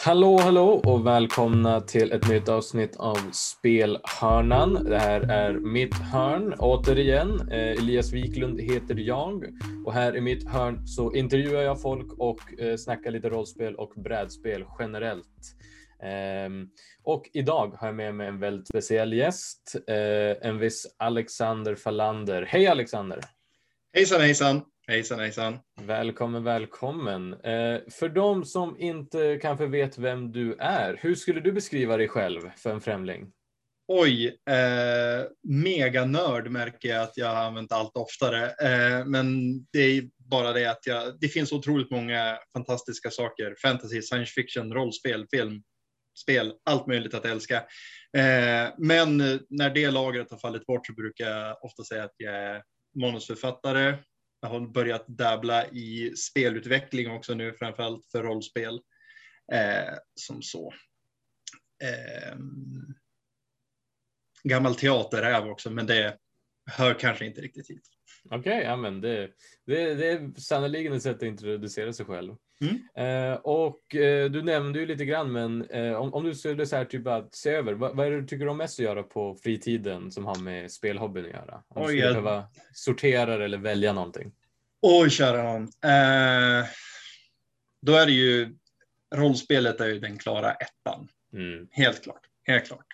Hallå, hallå och välkomna till ett nytt avsnitt av Spelhörnan. Det här är mitt hörn återigen. Eh, Elias Wiklund heter jag och här i mitt hörn så intervjuar jag folk och eh, snackar lite rollspel och brädspel generellt. Ehm, och idag har jag med mig en väldigt speciell gäst, eh, en viss Alexander Falander. Hej Alexander! Hejsan hejsan! Hejsan hejsan! Välkommen, välkommen. Eh, för de som inte kanske vet vem du är, hur skulle du beskriva dig själv för en främling? Oj, eh, meganörd märker jag att jag har använt allt oftare. Eh, men det är bara det att jag, det finns otroligt många fantastiska saker. Fantasy, science fiction, rollspel, film, spel, allt möjligt att älska. Eh, men när det lagret har fallit bort så brukar jag ofta säga att jag är manusförfattare, har börjat dabbla i spelutveckling också nu, framförallt för rollspel. Eh, som så. Eh, gammal teaterräv också, men det hör kanske inte riktigt hit. Okej, okay, ja, men det, det, det är sannerligen ett sätt att introducera sig själv. Mm. Eh, och eh, du nämnde ju lite grann, men eh, om, om du skulle så här, typ att se över, vad, vad är det du tycker om mest att göra på fritiden som har med spelhobbyn att göra? Om Oj, du skulle behöva sortera eller välja någonting. Oj, kära någon. Eh, då är det ju, rollspelet är ju den klara ettan. Mm. Helt klart, helt klart.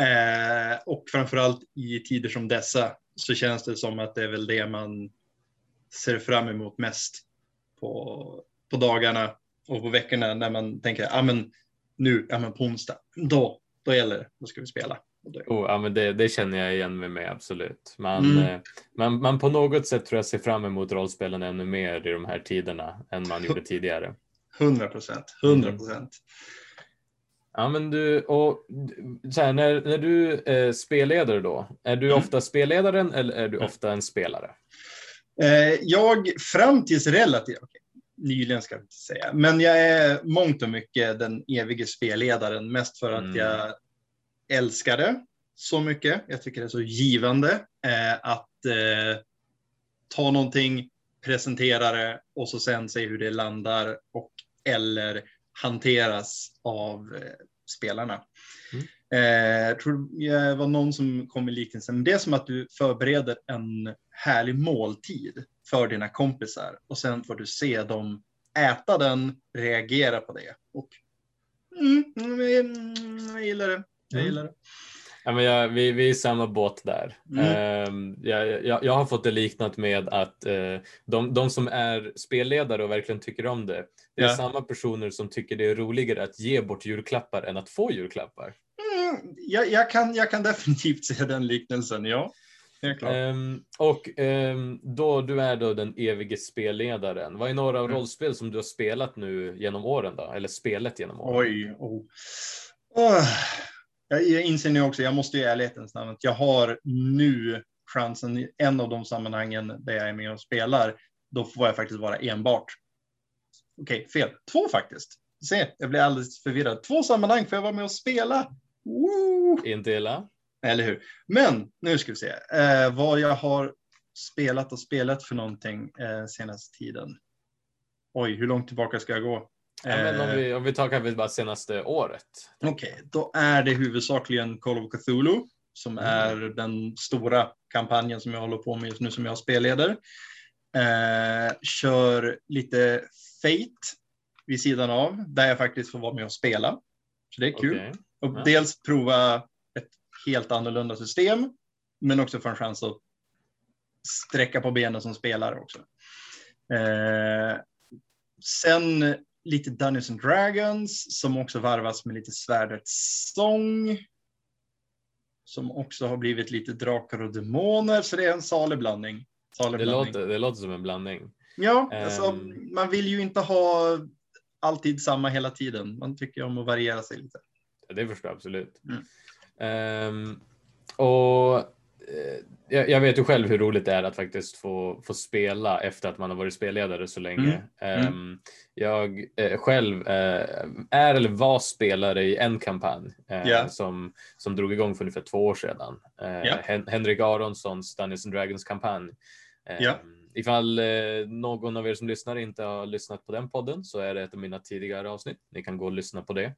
Eh, och framförallt i tider som dessa så känns det som att det är väl det man ser fram emot mest på, på dagarna och på veckorna när man tänker, ja ah, men nu, ja men på onsdag, då, då gäller det, då ska vi spela. Oh, ja, men det, det, känner jag igen med mig absolut. Man, mm. eh, man, man på något sätt tror jag ser fram emot rollspelen ännu mer i de här tiderna än man gjorde tidigare. 100 procent, 100 procent. Mm. Ja, men du, och så här, när, när du är spelledare då, är du mm. ofta spelledaren eller är du ofta en spelare? Eh, jag, fram tills relativt, okay, nyligen ska jag inte säga, men jag är mångt och mycket den evige spelledaren, mest för att mm. jag älskar det så mycket. Jag tycker det är så givande eh, att eh, ta någonting, presentera det och så sen se hur det landar och eller hanteras av eh, spelarna. Mm. Eh, jag tror det var någon som kom med liknelsen. Det är som att du förbereder en härlig måltid för dina kompisar och sen får du se dem äta den, reagera på det. Och mm, mm, jag gillar det. Jag mm. gillar det. Ja, men jag, vi, vi är i samma båt där. Mm. Uh, jag, jag, jag, har fått det liknat med att uh, de, de som är spelledare och verkligen tycker om det, det är ja. samma personer som tycker det är roligare att ge bort julklappar än att få julklappar. Mm, jag, jag, kan, jag kan definitivt se den liknelsen, ja. Um, och um, då du är då den evige spelledaren. Vad är några mm. rollspel som du har spelat nu genom åren då? Eller spelet genom åren? Oj, oh. Oh jag inser nu också, jag måste i ärlighetens namn, att jag har nu chansen i en av de sammanhangen där jag är med och spelar. Då får jag faktiskt vara enbart. Okej, fel. Två faktiskt. Se, jag blir alldeles förvirrad. Två sammanhang får jag vara med och spela. Woo! Inte illa. Eller hur? Men nu ska vi se eh, vad jag har spelat och spelat för någonting eh, senaste tiden. Oj, hur långt tillbaka ska jag gå? Ja, men om, vi, om vi tar kanske bara senaste året. Okej, okay, då är det huvudsakligen Call of Cthulhu som mm. är den stora kampanjen som jag håller på med just nu som jag spelleder. Eh, kör lite Fate vid sidan av där jag faktiskt får vara med och spela. Så det är kul. Okay. Och ja. dels prova ett helt annorlunda system men också få en chans att sträcka på benen som spelare också. Eh, sen lite Dungeons and Dragons som också varvas med lite Svärdets sång. Som också har blivit lite Drakar och Demoner, så det är en salig blandning. Salig det, blandning. Låter, det låter som en blandning. Ja, um... alltså, man vill ju inte ha alltid samma hela tiden. Man tycker om att variera sig lite. Ja, det förstår jag absolut. Mm. Um, och Eh, jag, jag, vet ju själv hur roligt det är att faktiskt få, få spela efter att man har varit spelledare så länge. Mm. Mm. jag eh, själv eh, är eller var spelare i en kampanj yeah. som, som drog igång för ungefär två år sedan. Yeah. Hen Henrik Aronssons Dungeons and Dragons kampanj. Yeah. ifall eh, någon av er som lyssnar inte har lyssnat på den podden så är det ett av mina tidigare avsnitt. Ni kan gå och lyssna på det.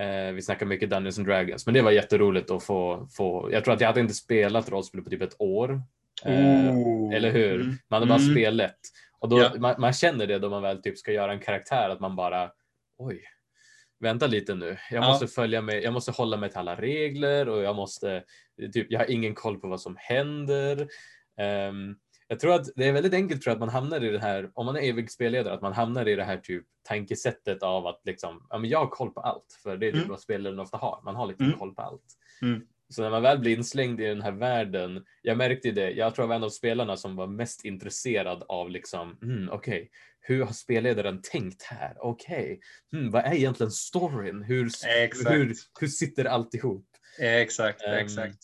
Eh, vi snackar mycket Dungeons and Dragons, men det var jätteroligt att få, få jag tror att jag hade inte spelat rollspel på typ ett år. Eh, Oh. eller hur? Mm. Man hade bara Mm. spelet. Och då, Ja. man, man känner det då man väl typ ska göra en karaktär, att man bara oj, vänta lite nu. Jag Ja. måste följa med, jag måste hålla mig till alla regler och jag måste, typ, jag har ingen koll på vad som händer. Ehm, jag tror att det är väldigt enkelt tror jag, att man hamnar i det här, om man är evig spelledare, att man hamnar i det här typ tankesättet av att liksom, ja men jag har koll på allt, för det är typ Mm. vad spelaren ofta har, man har lite Mm. koll på allt. Mm. Så när man väl blir inslängd i den här världen, jag märkte det, jag tror jag var en av spelarna som var mest intresserad av liksom, mm, okej, hur har spelledaren tänkt här? Okej, mm, vad är egentligen storyn? Hur, Exakt. hur, hur sitter allt ihop? Exakt, Ehm, exakt.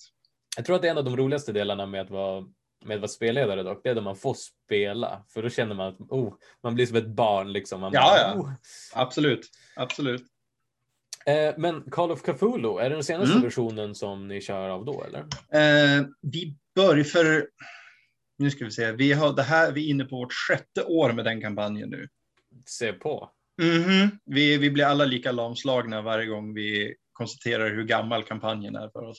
Jag tror att det är en av de roligaste delarna med att vara med att vara spelledare dock, det är när man får spela. För då känner man att oh, man blir som ett barn liksom. Man Ja, bara, ja. "Oh." Absolut, absolut. Eh, men Call of Cthulhu, är det den senaste Mm. versionen som ni kör av då eller? Eh, vi börjar för, nu ska vi se, vi, har, det här, vi är inne på vårt sjätte år med den kampanjen nu. Se på. Mhm. Vi, vi blir alla lika lamslagna varje gång vi konstaterar hur gammal kampanjen är för oss.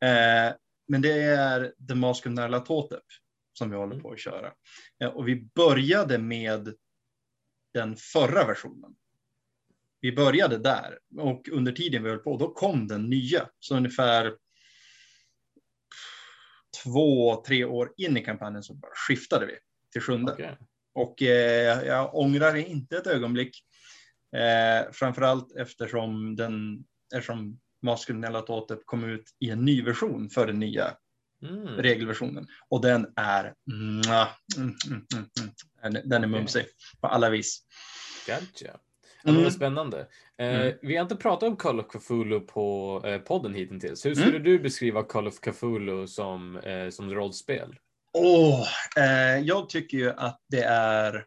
Eh, men det är The Mask of Nyarlathotep som vi håller på att köra. Eh, och vi började med den förra versionen. Vi började där och under tiden vi höll på, då kom den nya. Så ungefär två, tre år in i kampanjen så bara skiftade vi till sjunde. Okej. Och eh, jag ångrar inte ett ögonblick. Eh, framförallt eftersom, den, eftersom Masken Nelatotep kom ut i en ny version för den nya Mm. regelversionen. Och den är, mm, mm, mm, mm. Den- är mumsig på alla vis. Gotcha. Ja, Mm. vad spännande. Eh, Mm. Vi har inte pratat om Call of Cthulhu på eh, podden hittills. Hur Mm. skulle du beskriva Call of Cthulhu som, eh, som rollspel? Eh, jag tycker ju att det är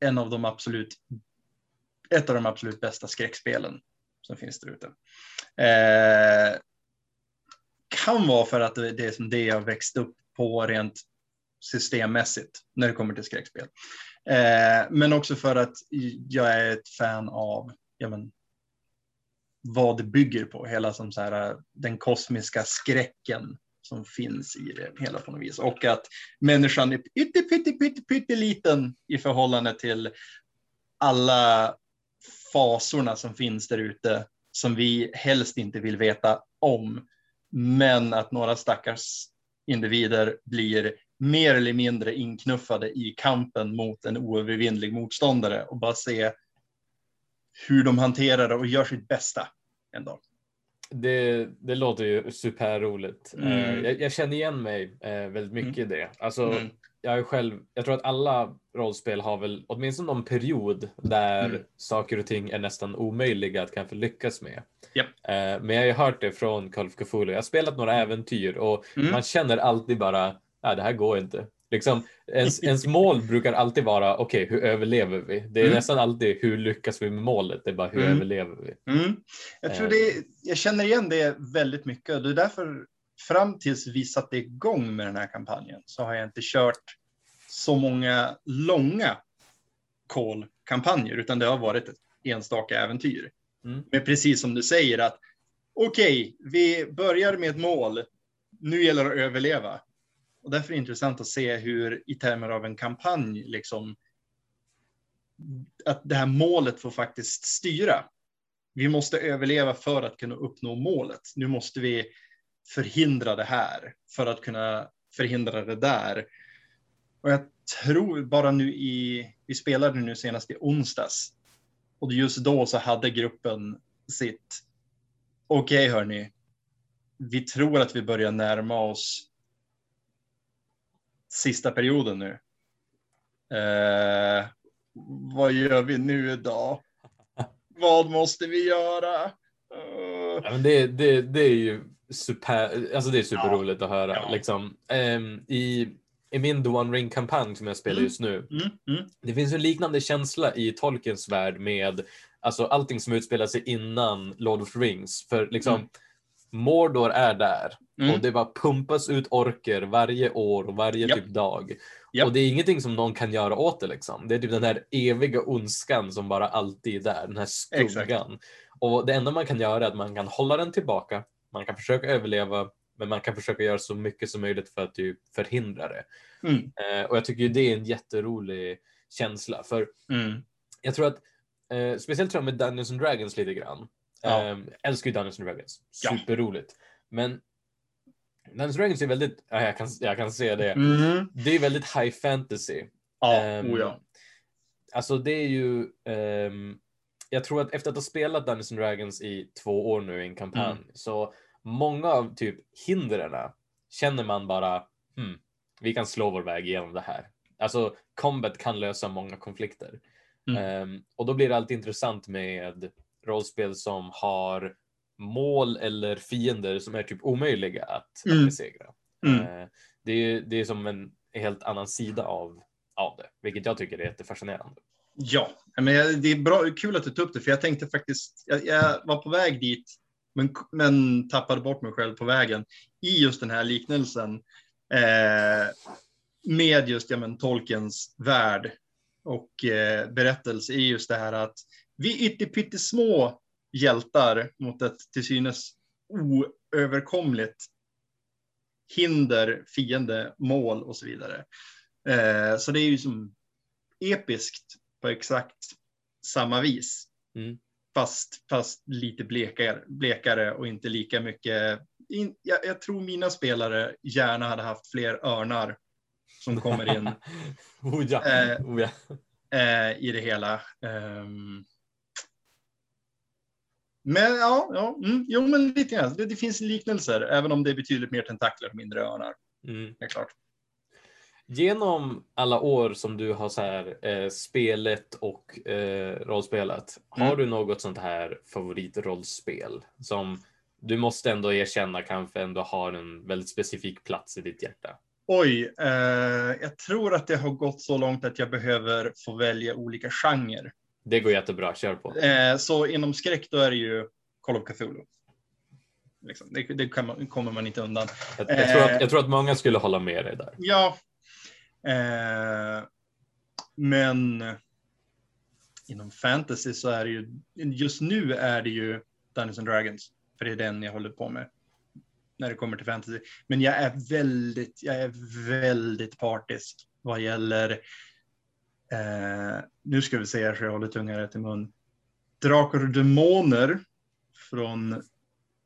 en av de absolut, ett av de absolut bästa skräckspelen som finns där ute. Eh, kan vara för att det är som det jag växt upp på rent systemmässigt när det kommer till skräckspel. Eh, men också för att jag är ett fan av ja, men, vad det bygger på, hela som så här, eh, den kosmiska skräcken som finns i det hela på något vis. Och att människan är pytte, pytte, pytte, pytteliten i förhållande till alla fasorna som finns där ute som vi helst inte vill veta om. Men att några stackars individer blir mer eller mindre inknuffade i kampen mot en oövervinnlig motståndare och bara se hur de hanterar det och gör sitt bästa ändå. Det, det låter ju superroligt. Mm. Eh, jag, jag känner igen mig eh, väldigt mycket i det. Alltså, Mm. Jag är själv, jag tror att alla rollspel har väl åtminstone någon period där Mm. saker och ting är nästan omöjliga att kanske lyckas med. Japp. Eh, men jag har ju hört det från Call of Cthulhu. Jag har spelat några äventyr och Mm. man känner alltid bara, nej det här går inte. Liksom, ens, ens mål brukar alltid vara, okej hur överlever vi? Det är Mm. nästan alltid hur lyckas vi med målet? Det är bara hur Mm. överlever vi? Mm. Jag tror Eh. det, jag känner igen det väldigt mycket. Det är därför fram tills vi satte igång med den här kampanjen så har jag inte kört så många långa call-kampanjer, utan det har varit ett enstaka äventyr. Mm. Men precis som du säger att okej, vi börjar med ett mål. Nu gäller det att överleva. Och därför är det intressant att se hur i termer av en kampanj, liksom, att det här målet får faktiskt styra. Vi måste överleva för att kunna uppnå målet. Nu måste vi förhindra det här för att kunna förhindra det där. Och jag tror bara nu i, vi spelade nu senast i onsdags. Och just då så hade gruppen sitt, okej okay, hörni, vi tror att vi börjar närma oss sista perioden nu. Eh, vad gör vi nu idag? vad måste vi göra? Uh, Ja, men det, det, det är ju super, alltså det är superroligt att höra. Ja. Liksom. Ehm, i, I min The One Ring-kampanj som jag spelar Mm. just nu, mm, mm, det finns en liknande känsla i Tolkiens värld med alltså, allting som utspelar sig innan Lord of the Rings. För liksom, Mm. Mordor är där Mm. och det bara pumpas ut orker varje år och varje Japp. typ dag. Japp. Och det är ingenting som någon kan göra åt det liksom. Det är typ den här eviga ondskan som bara alltid är där, den här skuggan. Och det enda man kan göra är att man kan hålla den tillbaka, man kan försöka överleva, men man kan försöka göra så mycket som möjligt för att typ förhindra det. Mm. Eh, och jag tycker ju det är en jätterolig känsla, för Mm. jag tror att, eh, speciellt tror jag med Dungeons and Dragons lite grann. Ja. Eh, älskar ju Dungeons and Dragons, Ja. superroligt. Men Dungeons and Dragons är väldigt, ja, jag, kan, jag kan se det, Mm. det är väldigt high fantasy. Ja, Ehm, oh ja. Alltså det är ju, ehm, jag tror att efter att ha spelat Dungeons and Dragons i två år nu i en kampanj, Mm. så många av typ hindren känner man bara, hmm, vi kan slå vår väg igenom det här. Alltså combat kan lösa många konflikter. Mm. Ehm, och då blir det alltid intressant med rollspel som har mål eller fiender som är typ omöjliga att, Mm. besegra. Mm. Eh, det, är, det är som en helt annan sida av, av det, vilket jag tycker är jättefascinerande. Ja, men det är bra, kul att du tog upp det, för jag tänkte faktiskt, jag, jag var på väg dit, men, men tappade bort mig själv på vägen i just den här liknelsen eh, med just ja, men, Tolkiens värld och eh, berättelse i just det här att vi är små hjältar mot ett till synes oöverkomligt hinder, fiende, mål och så vidare. Eh, så det är ju som episkt på exakt samma vis. Mm. Fast, fast lite blekare, blekare och inte lika mycket. In, jag, jag tror mina spelare gärna hade haft fler örnar som kommer in oh, ja. Eh, oh, ja. eh, i det hela. Ehm. men ja, ja mm, jo, men lite grann. Det, det finns liknelser, även om det är betydligt mer tentakler och mindre örnar. Mm. Det är klart. Genom alla år som du har så här, eh, spelet och eh, rollspelat, har Mm. du något sånt här favoritrollspel som du måste ändå erkänna kanske ändå har en väldigt specifik plats i ditt hjärta? Oj, eh, jag tror att det har gått så långt att jag behöver få välja olika genrer. Det går jättebra, kör på. Eh, så inom skräck då är det ju Call of Cthulhu. Liksom, det det man, kommer man inte undan. Jag, jag, tror eh. att, jag tror att många skulle hålla med dig där. Ja, eh, men inom fantasy så är det ju, just nu är det ju Dungeons and Dragons, för det är den jag håller på med när det kommer till fantasy. Men jag är väldigt, jag är väldigt partisk vad gäller, eh, nu ska vi se så jag håller tungan rätt i mun, Drakar och Demoner från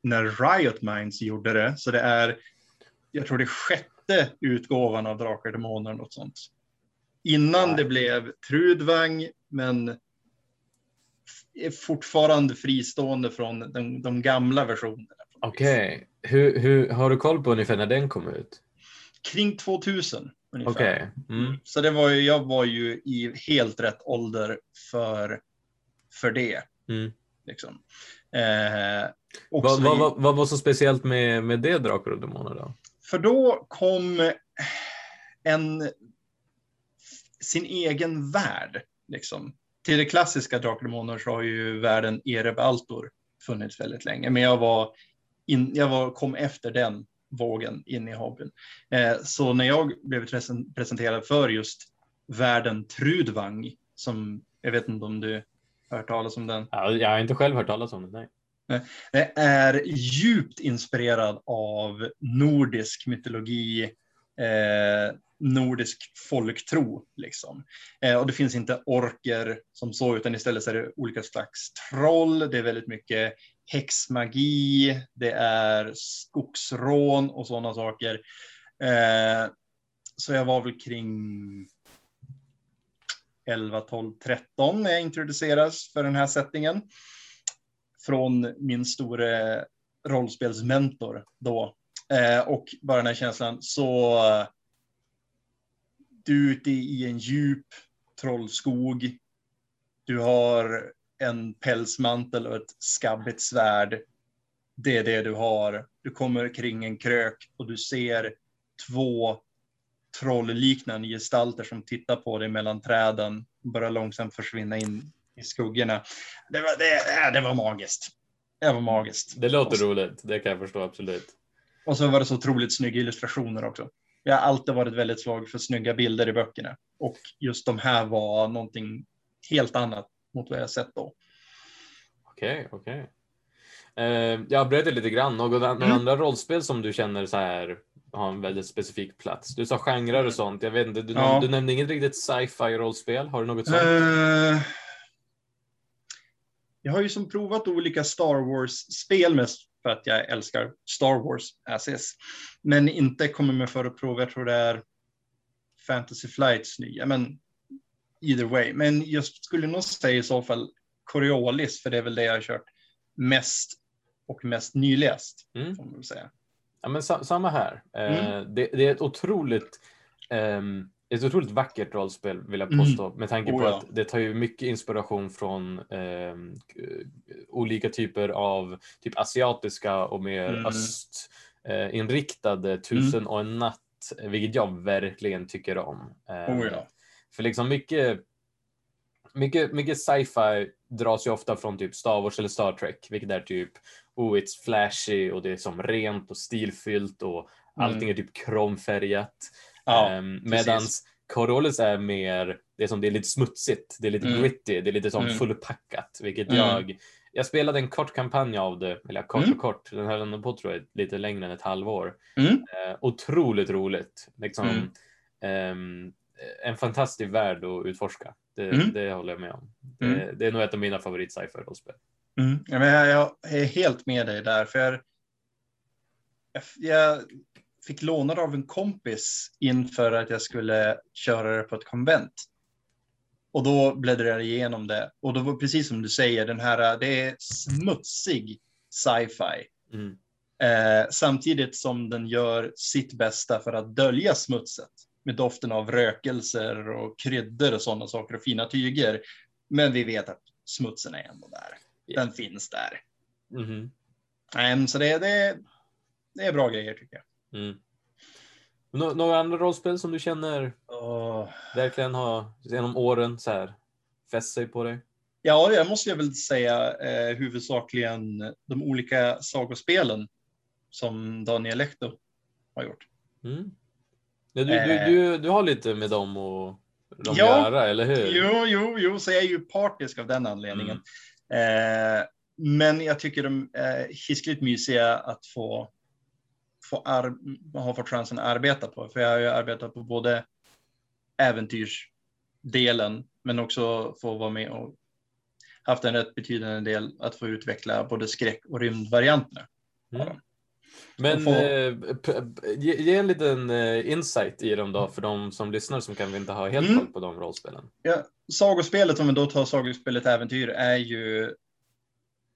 när Riot Minds gjorde det. Så det är, jag tror det är sjätte utgåvan av Drakar och Demoner, något sånt. Innan Nej. det blev Trudvang, men är fortfarande fristående från de, de gamla versionerna. Okej, hur, hur, har du koll på ungefär när den kom ut? Kring 2000 ungefär. Okej. Mm. Så det var ju, jag var ju i helt rätt ålder för, för det. Mm. Liksom. Eh, Vad, vad, vad, vad var så speciellt med, med det Drakar och Demoner då? För då kom eh, en sin egen värld. Liksom. Till det klassiska Drakar och Demoner så har ju världen Erebaltor funnits väldigt länge. Men jag, var in, jag var, kom efter den vågen in i hobbyn. Eh, så när jag blev presenterad för just världen Trudvang, som jag vet inte om du har hört talas om den. Ja, jag har inte själv hört talas om den. nej. Eh, är djupt inspirerad av nordisk mytologi, eh, nordisk folktro. Liksom. Eh, och det finns inte orker som så, utan istället så är det olika slags troll. Det är väldigt mycket häxmagi, det är skogsrån och sådana saker. Eh, så jag var väl kring 11, 12, 13 när jag introduceras för den här sättningen från min store rollspelsmentor då. Eh, och bara den här känslan, så du är ute i en djup trollskog. Du har en pälsmantel och ett skabbigt svärd. Det är det du har. Du kommer kring en krök och du ser två trollliknande gestalter som tittar på dig mellan träden och börjar långsamt försvinna in i skuggorna. Det var, det, det var magiskt. Det var magiskt. Det låter så- roligt, det kan jag förstå absolut. Och så var det så otroligt snygga illustrationer också. Jag har alltid varit väldigt svag för snygga bilder i böckerna. Och just de här var någonting helt annat mot vad jag sett då. Okej, okej. Eh, jag avbröt lite grann. Något, Mm. andra rollspel som du känner så här har en väldigt specifik plats? Du sa genrer och sånt. Jag vet inte, du, Ja. du nämnde inget riktigt sci-fi rollspel. Har du något sånt? Eh, jag har ju som provat olika Star Wars-spel mest för att jag älskar Star Wars as is. Men inte kommer med för att prova, jag tror det är Fantasy Flights nya, men either way. Men jag skulle nog säga i så fall Coriolis, för det är väl det jag har kört mest och mest nyläst, Mm. får man säga. Ja, men sa, samma här. Eh, Mm. det, det är ett otroligt ehm, ett otroligt vackert rollspel vill jag Mm. påstå med tanke Oh, på ja. att det tar ju mycket inspiration från ehm, k- olika typer av typ asiatiska och mer Mm. östinriktade tusen och en natt, vilket jag verkligen tycker om. Ehm, Oh, ja. För liksom mycket, mycket, mycket sci-fi dras ju ofta från typ Star Wars eller Star Trek, vilket är typ oh, it's flashy och det är som rent och stilfyllt och allting är typ kromfärgat. Ja, precis. medans Corollis är mer, det är som det är lite smutsigt, det är lite Mm. gritty, det är lite som Mm. fullpackat, vilket Mm. jag jag spelade en kort kampanj av det, eller kort Mm. och kort, den höll på tror jag lite längre än ett halvår. Mm. Eh, otroligt roligt. Liksom, Mm. ehm, en fantastisk värld att utforska. Det, Mm. det håller jag med om. Mm. Det, det är nog ett av mina favorit sci-fi rollspel. Mm. Ja, men jag, jag är helt med dig där, för jag, jag fick låna det av en kompis inför att jag skulle köra det på ett konvent. Och då bläddrade jag igenom det. Och då var precis som du säger, den här, det är smutsig sci-fi. Mm. Eh, samtidigt som den gör sitt bästa för att dölja smutset med doften av rökelser och kryddor och sådana saker och fina tyger. Men vi vet att smutsen är ändå där. Den finns där. Nej, men så det, det, det är bra grejer tycker jag. Mm. Nå- några andra rollspel som du känner verkligen har genom åren så här fäst sig på dig? Ja, jag måste jag väl säga eh, huvudsakligen de olika sagospelen som Daniel Lehto har gjort. Mm. Ja, du, du, Eh. du, du har lite med dem och de Ja. göra, eller hur? Jo, jo, jo, så jag är ju partisk av den anledningen. Eh, men jag tycker de är hiskligt mysiga att få, få ar- ha fått chansen att arbeta på. För jag har ju arbetat på både äventyrsdelen, men också få vara med och haft en rätt betydande del att få utveckla både skräck och rymdvarianterna. Mm. Men få- eh, ge, ge en liten eh, insight i dem då för de som lyssnar som kanske inte har helt Mm. koll på de rollspelen. Ja, sagospelet, om vi då tar sagospelet Äventyr, är ju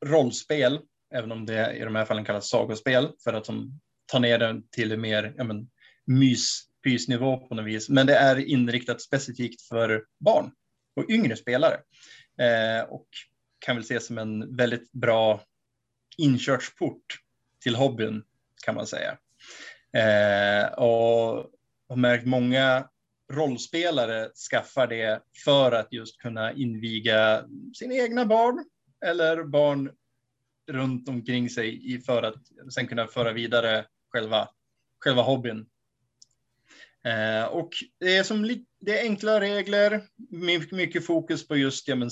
rollspel, även om det i de här fallen kallas sagospel, för att de ta ner den till mer ja, men, mys, pysnivå på något vis. Men det är inriktat specifikt för barn och yngre spelare. Eh, och kan väl ses som en väldigt bra inkörsport till hobbyn, kan man säga. Eh, och har märkt många rollspelare skaffar det för att just kunna inviga sina egna barn eller barn runt omkring sig för att sen kunna föra vidare själva, själva hobbyn. Eh, och det är, som, det är enkla regler, mycket, mycket fokus på just ja, men,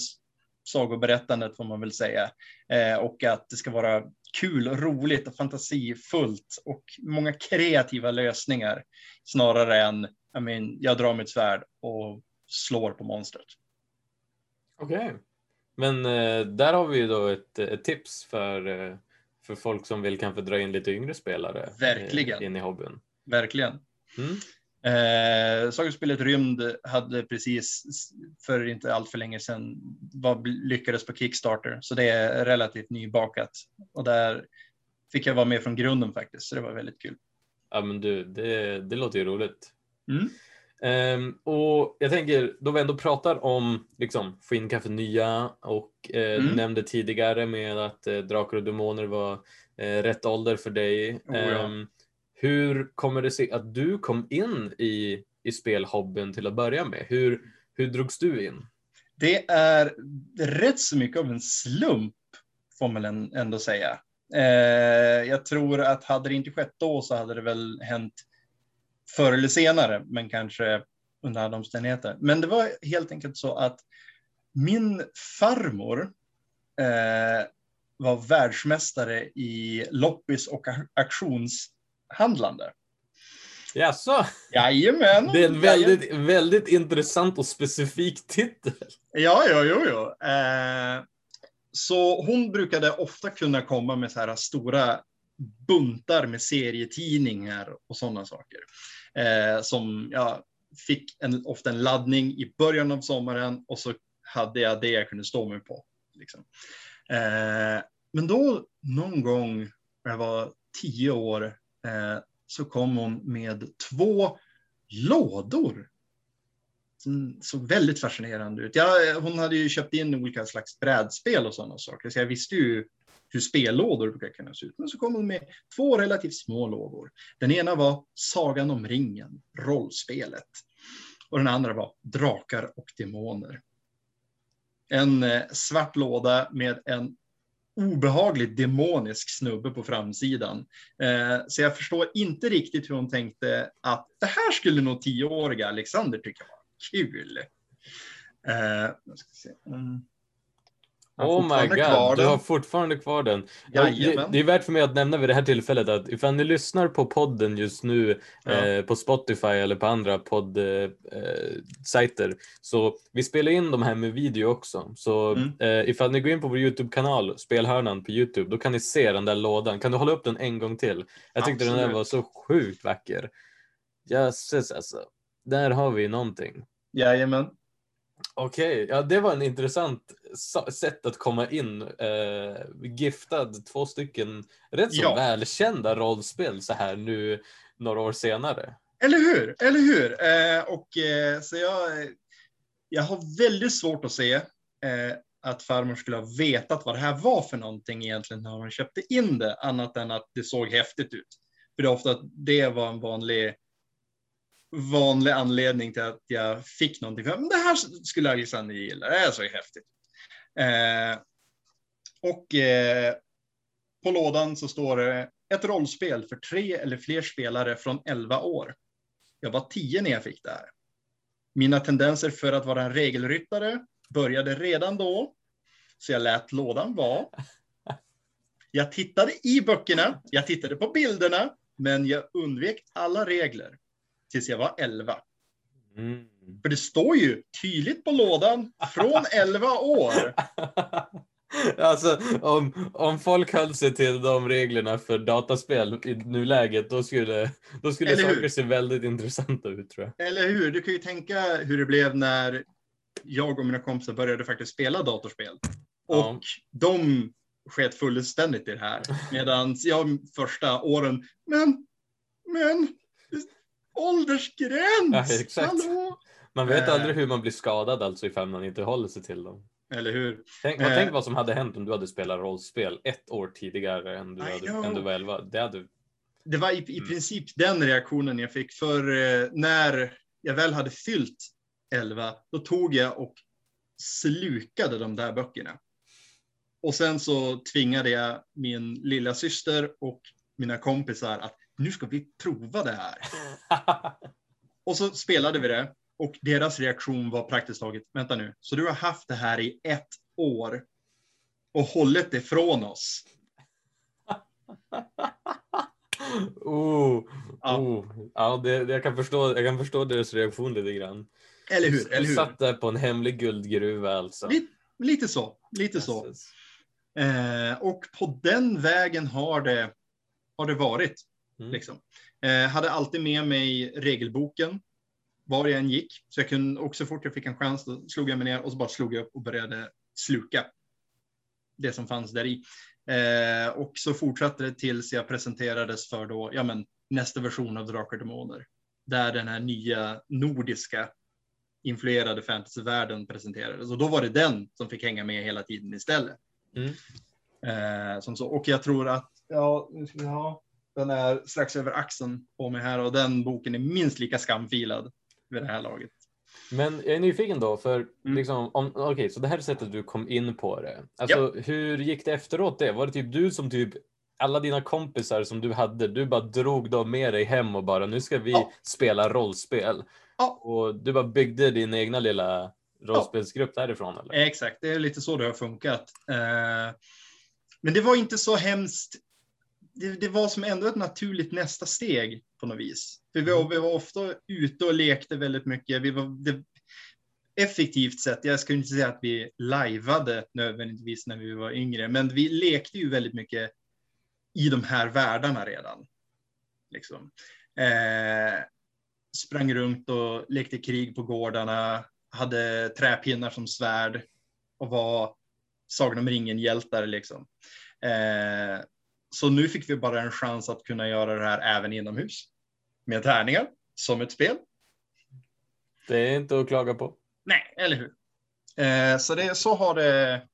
sagoberättandet får man väl säga. Eh, och att det ska vara kul, roligt och fantasifullt och många kreativa lösningar snarare än jag, mean, jag drar mitt svärd och slår på monstret. Okej. Men eh, där har vi ju då ett, ett tips för, eh, för folk som vill kanske dra in lite yngre spelare Verkligen. in i hobbyn. Verkligen. Mm. Eh, Sagospelet Rymd hade precis för inte allt för länge sedan var, lyckades på Kickstarter, så det är relativt nybakat. Och där fick jag vara med från grunden faktiskt, så det var väldigt kul. Ja men du, det, det låter ju roligt. Mm. Ehm, och jag tänker, då vi ändå pratar om liksom, få in kanske nya och eh, du Mm. nämnde tidigare med att eh, Drakar och Demoner var eh, rätt ålder för dig. Oh, ja. Ehm, hur kommer det sig att du kom in i, i spelhobbyn till att börja med? Hur, hur drogs du in? Det är rätt så mycket av en slump, får man ändå säga. Eh, jag tror att hade det inte skett då så hade det väl hänt förr eller senare, men kanske under alla omständigheter. Men det var helt enkelt så att min farmor eh, var världsmästare i loppis och auktionshandlande. Jaså? Jajamän. Det är en väldigt, Jajamän. väldigt intressant och specifik titel. Ja, ja, jo, jo. Eh, så hon brukade ofta kunna komma med så här stora buntar med serietidningar och sådana saker. Eh, som jag fick en, ofta en laddning i början av sommaren och så hade jag det jag kunde stå mig på. Liksom. Eh, men då någon gång när jag var tio år eh, så kom hon med två lådor. Som såg väldigt fascinerande ut. Jag, hon hade ju köpt in olika slags brädspel och sådana saker, så jag visste ju hur spellådor brukar kunna se ut. Men så kom hon med två relativt små lådor. Den ena var Sagan om ringen, rollspelet. Och den andra var Drakar och demoner. En eh, svart låda med en obehagligt demonisk snubbe på framsidan. Eh, så jag förstår inte riktigt hur hon tänkte att det här skulle nog tioåriga Alexander tycka var kul. Eh, mm. Oh my god, du har fortfarande kvar den. Det, det är värt för mig att nämna vid det här tillfället att ifall ni lyssnar på podden just nu ja. eh, på Spotify eller på andra poddsajter eh, så vi spelar in de här med video också. Så mm. eh, ifall ni går in på vår Youtube-kanal, Spelhörnan på Youtube, då kan ni se den där lådan. Kan du hålla upp den en gång till? Jag tyckte Absolut. den där var så sjukt vacker. Jösses alltså, där har vi någonting. Jajamän. Okej, okay. ja det var en intressant sätt att komma in. Eh, giftad två stycken rätt så ja. välkända rollspel så här nu några år senare. Eller hur, eller hur? Eh, och eh, så jag, jag har väldigt svårt att se eh, att farmor skulle ha vetat vad det här var för någonting egentligen när hon köpte in det, annat än att det såg häftigt ut. För det är ofta att det var en vanlig vanlig anledning till att jag fick någonting. Men det här skulle Alexander gilla, det är så häftigt. Eh, och eh, på lådan så står det ett rollspel för tre eller fler spelare från 11 år. Jag var 10 när jag fick det här. Mina tendenser för att vara en regelryttare började redan då, så jag lät lådan vara. Jag tittade i böckerna, jag tittade på bilderna, men jag undvek alla regler tills jag var 11. Mm. För det står ju tydligt på lådan från 11 år. Alltså om, om folk höll sig till de reglerna för dataspel i nuläget då skulle, då skulle saker se väldigt intressanta ut tror jag. Eller hur? Du kan ju tänka hur det blev när jag och mina kompisar började faktiskt spela datorspel. Och ja. de sket fullständigt i det här. Medan jag första åren, men, men, åldersgräns! Ja, exakt. Hallå? Man vet eh. aldrig hur man blir skadad alltså ifall man inte håller sig till dem. Eller hur? Tänk, eh. tänk vad som hade hänt om du hade spelat rollspel ett år tidigare än du, hade, än du var elva. Det, hade... det var i, i mm. princip den reaktionen jag fick. För eh, när jag väl hade fyllt elva, då tog jag och slukade de där böckerna. Och sen så tvingade jag min lilla syster och mina kompisar att nu ska vi prova det här. och så spelade vi det och deras reaktion var praktiskt taget, vänta nu, så du har haft det här i ett år och hållit det från oss? oh, ja. Oh. ja det, det, jag, kan förstå, jag kan förstå deras reaktion lite grann. Eller hur? Eller hur? satt där på en hemlig guldgruva alltså. Lite, lite så, lite så. Eh, och på den vägen har det, har det varit. Mm. Liksom. Eh, hade alltid med mig regelboken var jag än gick. Så jag kunde också fort jag fick en chans, då slog jag mig ner och så bara slog jag upp och började sluka det som fanns där i. Eh, och så fortsatte det tills jag presenterades för då, ja men nästa version av Drakar Demoner. Där den här nya nordiska influerade fantasyvärlden presenterades. Och då var det den som fick hänga med hela tiden istället. Mm. Eh, som så. Och jag tror att, ja, nu ska vi ha, den är strax över axeln på mig här och den boken är minst lika skamfilad vid det här laget. Men jag är nyfiken då, för Mm. liksom, om, okej, så det här sättet du kom in på det. Alltså, hur gick det efteråt det? Var det typ du som typ alla dina kompisar som du hade, du bara drog dem med dig hem och bara nu ska vi Ja. spela rollspel. Ja. Och du bara byggde din egna lilla rollspelsgrupp därifrån eller? Exakt, det är lite så det har funkat. Eh, Men det var inte så hemskt. Det, det var som ändå ett naturligt nästa steg på något vis. För vi, var, vi var ofta ute och lekte väldigt mycket. Vi var, det, effektivt sett, jag skulle inte säga att vi lajvade nödvändigtvis när vi var yngre, men vi lekte ju väldigt mycket i de här världarna redan. Liksom. Eh, sprang runt och lekte krig på gårdarna, hade träpinnar som svärd och var Sagan om ringen-hjältar. Liksom. Eh, så nu fick vi bara en chans att kunna göra det här även inomhus. Med tärningar, som ett spel. Det är inte att klaga på. Nej, eller hur? Eh, så, det, så har det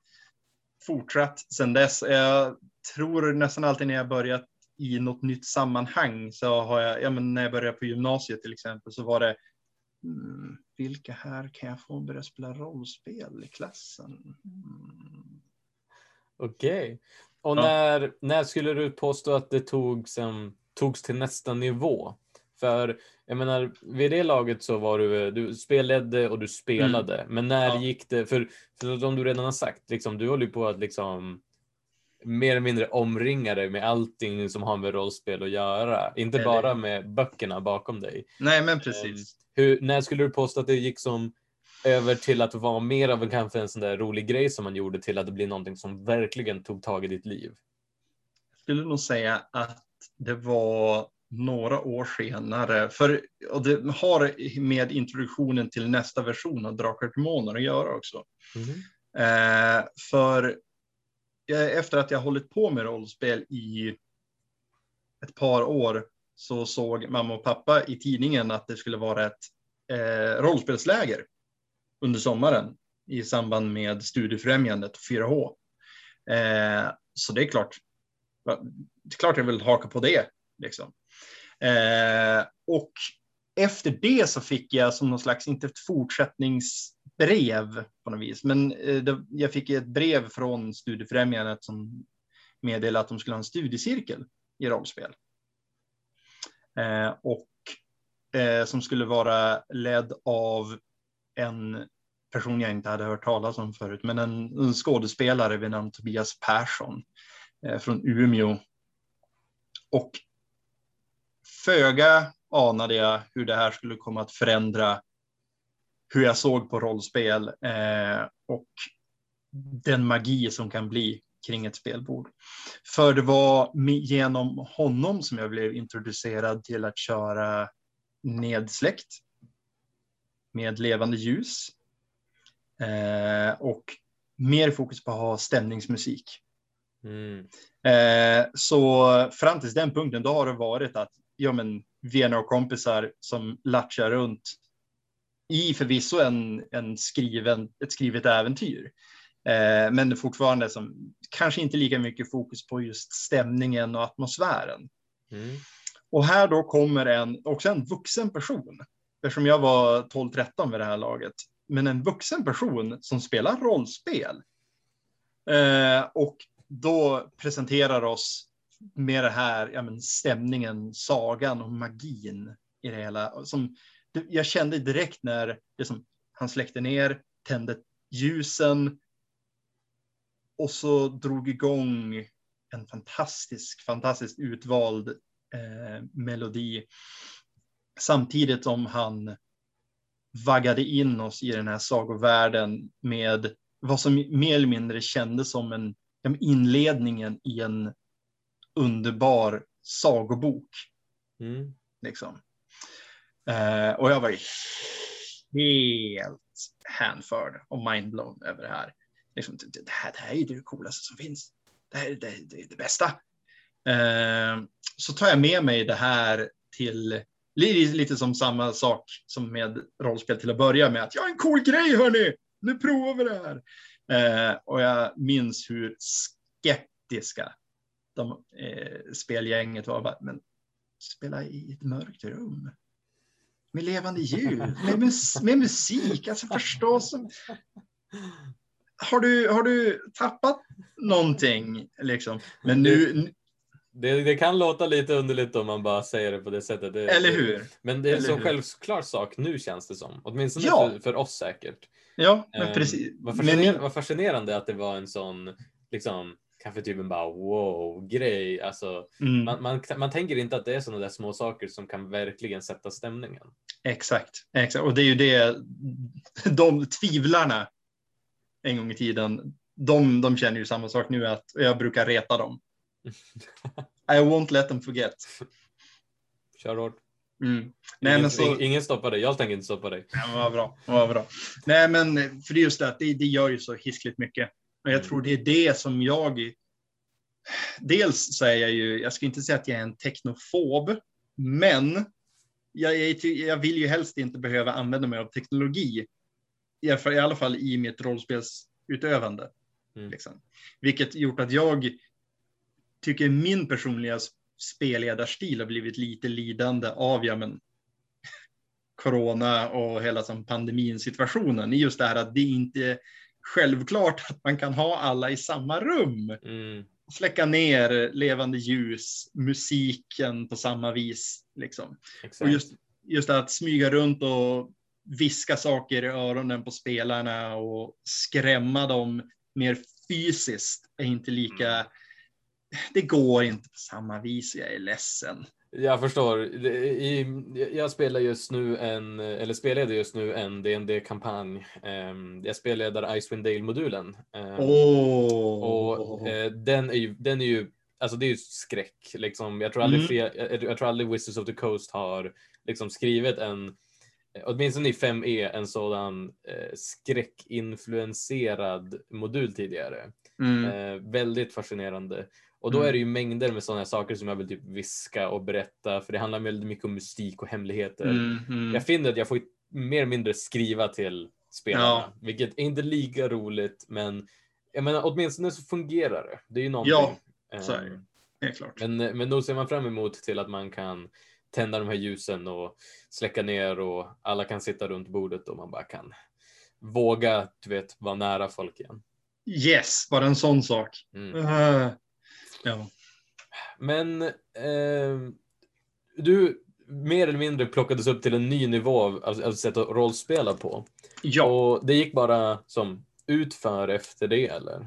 fortsatt sedan dess. Jag tror nästan alltid när jag börjat i något nytt sammanhang så har jag, ja men när jag började på gymnasiet till exempel så var det mm, vilka här kan jag få börja spela rollspel i klassen? Mm. Okej. Och Ja. när, när skulle du påstå att det togs, um, togs till nästa nivå? För jag menar, vid det laget så var du, du spelledde och du spelade. Men när Ja. gick det, för, för som du redan har sagt, liksom, du håller ju på att liksom mer eller mindre omringa dig med allting som har med rollspel att göra. Inte Eller- bara med böckerna bakom dig. Nej, men precis. Hur, när skulle du påstå att det gick som över till att vara mer av en, kanske en sån där rolig grej som man gjorde till att det blir någonting som verkligen tog tag i ditt liv? Jag skulle nog säga att det var några år senare, för, och det har med introduktionen till nästa version av Drakar och Demoner att göra också. Eh, för efter att jag hållit på med rollspel i ett par år så såg mamma och pappa i tidningen att det skulle vara ett eh, rollspelsläger under sommaren i samband med Studiefrämjandet och 4H. Eh, så det är klart, det är klart jag vill haka på det. Liksom. Eh, och efter det så fick jag som någon slags, inte ett fortsättningsbrev på något vis, men eh, det, jag fick ett brev från Studiefrämjandet som meddelade att de skulle ha en studiecirkel i rollspel. Eh, och eh, som skulle vara ledd av en person jag inte hade hört talas om förut, men en, en skådespelare vid namn Tobias Persson eh, från Umeå. Och föga anade jag hur det här skulle komma att förändra hur jag såg på rollspel eh, och den magi som kan bli kring ett spelbord. För det var genom honom som jag blev introducerad till att köra nedsläckt med levande ljus eh, och mer fokus på att ha stämningsmusik. Mm. Eh, så fram till den punkten då har det varit att ja, men, vänner och kompisar som latchar runt i förvisso en, en skriven, ett skrivet äventyr. Eh, men det är fortfarande som kanske inte lika mycket fokus på just stämningen och atmosfären. Mm. Och här då kommer en, också en vuxen person, eftersom jag var 12-13 vid det här laget, men en vuxen person som spelar rollspel. Eh, och då presenterar oss med det här, ja, men stämningen, sagan och magin i det hela. Som, jag kände direkt när det som, han släckte ner, tände ljusen och så drog igång en fantastisk, fantastiskt utvald eh, melodi. Samtidigt som han vaggade in oss i den här sagovärlden med vad som mer eller mindre kändes som en inledningen i en underbar sagobok. Mm. Liksom. Eh, och jag var helt hänförd och mindblown över det här. Liksom, det, här det här är det coolaste som finns. Det här är det, det, är det bästa. Eh, så tar jag med mig det här till lite, lite som samma sak som med rollspel till att börja med. Att jag har en cool grej hörni, nu provar vi det här. Eh, och jag minns hur skeptiska de, eh, spelgänget var. Bara, Men spela i ett mörkt rum. med levande ljud, med, mus med musik, alltså förstås. Har du, har du tappat någonting liksom? Men nu, det, det, kan låta lite underligt om man bara säger det på det sättet. Det, Eller hur? Men det är en så självklar sak nu känns det som. Åtminstone Ja. för, för oss säkert. Ja, men Ehm, precis. Vad Men fascinerande, vad fascinerande att det var en sån, liksom, kanske typ en bara wow-grej. Alltså, mm, man, man, man tänker inte att det är sådana där små saker som kan verkligen sätta stämningen. exakt, exakt. Och det är ju det, de tvivlarna en gång i tiden, de, de känner ju samma sak nu att jag brukar reta dem. I won't let them forget. Kör hårt. Mm. Nej, ingen, men så, ing- ingen stoppar dig. Jag tänker inte stoppa dig. Ja, vad bra, vad bra. Nej, men för just det det, det gör ju så hiskligt mycket. Och jag Mm. tror det är det som jag... Dels så är jag ju, jag ska inte säga att jag är en teknofob, men jag, är, jag vill ju helst inte behöva använda mig av teknologi. I alla fall i mitt rollspelsutövande. Mm. Liksom. Vilket gjort att jag tycker min personliga spelledarstil har blivit lite lidande av ja, men, corona och hela som pandemin situationen. I just det här att det inte är självklart att man kan ha alla i samma rum. Mm. Släcka ner levande ljus, musiken på samma vis. Liksom. Exakt. Och just, just att smyga runt och viska saker i öronen på spelarna och skrämma dem mer fysiskt är inte lika... Det går inte på samma vis, jag är ledsen. Jag förstår. I, jag spelar just nu en, eller spelade just nu en dd kampanj Ehm, Jag spelleder Icewind Dale-modulen. Åh! Och eh, den är ju, den är ju, alltså det är ju skräck. Liksom. Jag, tror aldrig Mm. jag, jag tror aldrig Wizards of the Coast har liksom skrivit en, eh, åtminstone i 5e, en sådan eh, skräckinfluenserad modul tidigare. Mm. Väldigt fascinerande. Och då Mm. är det ju mängder med sådana saker som jag vill typ viska och berätta, för det handlar väldigt mycket om mystik och hemligheter. Mm, mm. Jag finner att jag får mer eller mindre skriva till spelarna, Ja. vilket är inte lika roligt, men jag menar åtminstone så fungerar det. Det är ju någonting. Ja, så är det Helt klart. Men, men då ser man fram emot till att man kan tända de här ljusen och släcka ner och alla kan sitta runt bordet och man bara kan våga, du vet, vara nära folk igen. Yes, bara en sån sak. Mm. Uh, ja. Men eh, du mer eller mindre plockades upp till en ny nivå av, av sätt att rollspela på. Ja. Och det gick bara som utför efter det eller?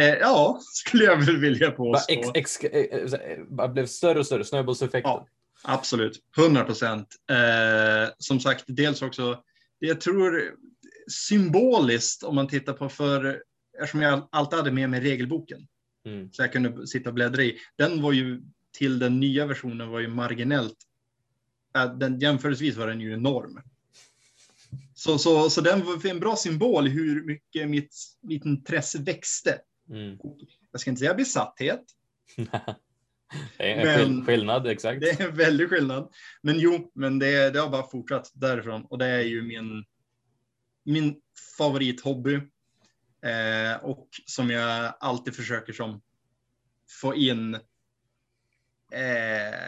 Eh, ja, skulle jag väl vilja Bara, påstå. ex, ex, eh, eh, blev större och större, snöbollseffekten. Ja. Absolut, 100 procent. Eh, som sagt, dels också, jag tror symboliskt om man tittar på för, eftersom jag alltid hade med mig regelboken, Mm. så jag kunde sitta och bläddra i, den var ju till den nya versionen var ju marginellt, äh, den, jämförelsevis var den ju enorm. Så, så, så den var en bra symbol hur mycket mitt, mitt intresse växte. Mm. Jag ska inte säga besatthet, det är en Men- skillnad, exakt. Det är en väldig skillnad. Men jo, men det, det har bara fortsatt därifrån. Och det är ju min, min favorithobby. Eh, och som jag alltid försöker som få in eh,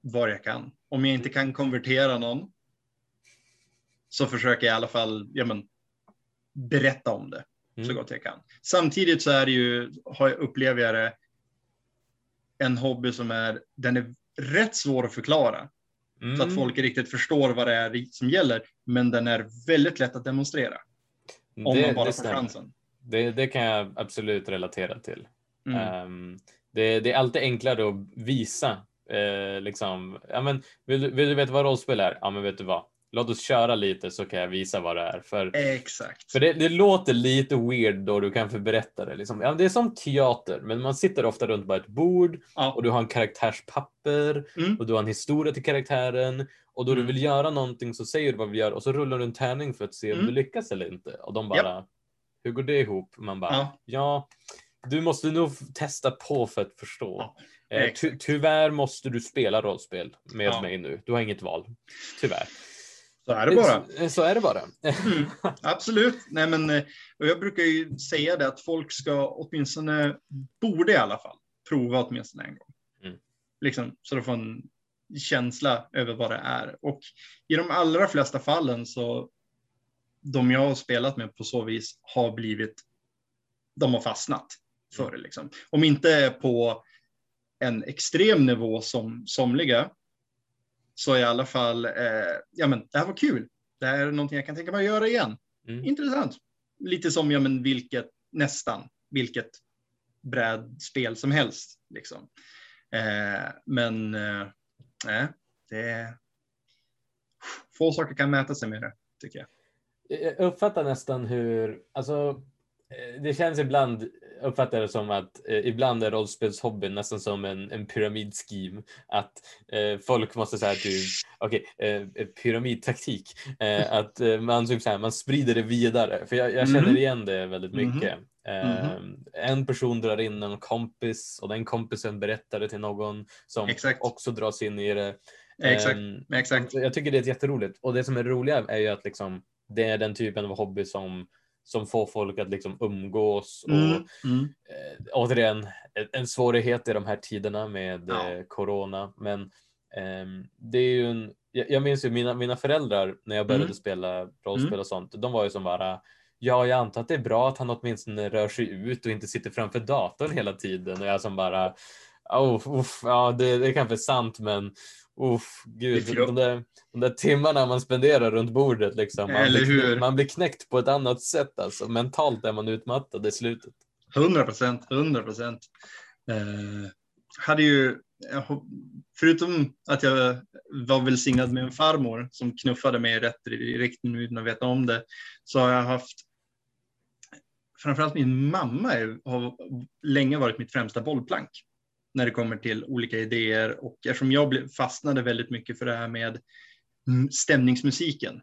var jag kan. Om jag inte kan konvertera någon så försöker jag i alla fall ja, men, berätta om det så Mm. gott jag kan. Samtidigt så är det ju, har jag, upplever jag det, en hobby som är, den är rätt svår att förklara. Mm. Så att folk riktigt förstår vad det är som gäller. Men den är väldigt lätt att demonstrera. Om det, man bara får chansen. det, det kan jag absolut relatera till. Mm. Ehm, det, det är alltid enklare att visa. Eh, liksom, ja, men, vill, du- vill du veta vad rollspel är? Ja, men vet du vad? Låt oss köra lite så kan jag visa vad det är. För, Exakt. för det, det låter lite weird då du kan få berätta det. Liksom. Ja, det är som teater, men man sitter ofta runt bara ett bord Ja. och du har en karaktärspapper Mm. och du har en historia till karaktären och då Mm. du vill göra någonting så säger du vad vi gör och så rullar du en tärning för att se om Mm. du lyckas eller inte. Och de bara, hur går det ihop? Man bara, Ja. ja, du måste nog testa på för att förstå. Ja, Eh, ty tyvärr måste du spela rollspel med Ja. mig nu. Du har inget val. Tyvärr. Så är det bara. Så, så är det bara. Mm. Absolut. Nej, men, eh, och jag brukar ju säga det att folk ska åtminstone, borde i alla fall, prova åtminstone en gång. Mm. Liksom, så de får en känsla över vad det är. Och i de allra flesta fallen så de jag har spelat med på så vis har blivit, de har fastnat för det liksom. Om inte på en extrem nivå som somliga, så i alla fall, eh, ja men det här var kul. Det här är någonting jag kan tänka mig att göra igen. Mm. Intressant. Lite som, ja men vilket, nästan, vilket brädspel som helst. Liksom. Eh, men eh, det är få saker kan mäta sig med det, tycker jag. Jag uppfattar nästan hur, alltså Eh, det känns ibland, uppfattar det som att eh, ibland är rollspelshobbyn nästan som en, en pyramidscheme. Att eh, folk måste säga typ, okej, okay, eh, pyramidtaktik. Eh, att eh, man, typ, så man sprider det vidare. För jag, jag känner mm. igen det väldigt mhm. mycket. Mm. En person drar in en kompis och den kompisen berättar det till någon som Exakt. också dras in i det. Exakt. Exakt. Jag tycker det är jätteroligt. Och det som är roliga är ju att liksom, det är den typen av hobby som som får folk att liksom umgås. Och, mm, mm. Eh, återigen, en svårighet i de här tiderna med ja. eh, corona. Men eh, det är ju en, jag, jag minns ju mina, mina föräldrar när jag började mm. spela rollspel mm. och sånt. De var ju som bara, ja, jag antar att det är bra att han åtminstone rör sig ut och inte sitter framför datorn hela tiden. Och jag som bara, oh, uff, ja, det, det är kanske sant, men Uff, gud, de där, de där timmarna man spenderar runt bordet liksom. Man, Eller blir, hur? man blir knäckt på ett annat sätt alltså. Mentalt är man utmattad i slutet. 100 procent, 100 procent. Eh, hade ju, förutom att jag var välsignad med en farmor som knuffade mig i rätt riktning utan att veta om det, så har jag haft framförallt min mamma har länge varit mitt främsta bollplank när det kommer till olika idéer och eftersom jag fastnade väldigt mycket för det här med stämningsmusiken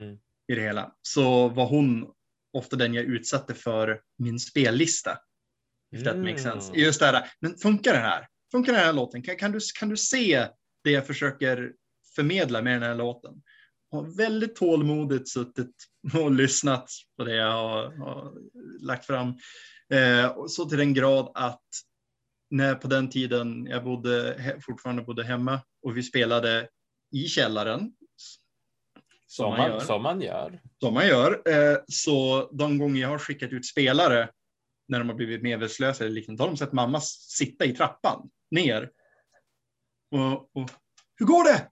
mm. i det hela så var hon ofta den jag utsatte för min spellista. Mm. makes sense. Just det här, men funkar den här? Funkar den här låten? Kan, kan, du, kan du se det jag försöker förmedla med den här låten? Har väldigt tålmodigt suttit och lyssnat på det jag har, har lagt fram. Eh, så till den grad att när på den tiden jag bodde, fortfarande bodde hemma och vi spelade i källaren. Som, man, gör. Som man gör. Som man gör. Eh, så de gånger jag har skickat ut spelare när de har blivit medvetslösa eller liknande, då har de sett mamma sitta i trappan ner. Och, och hur går det?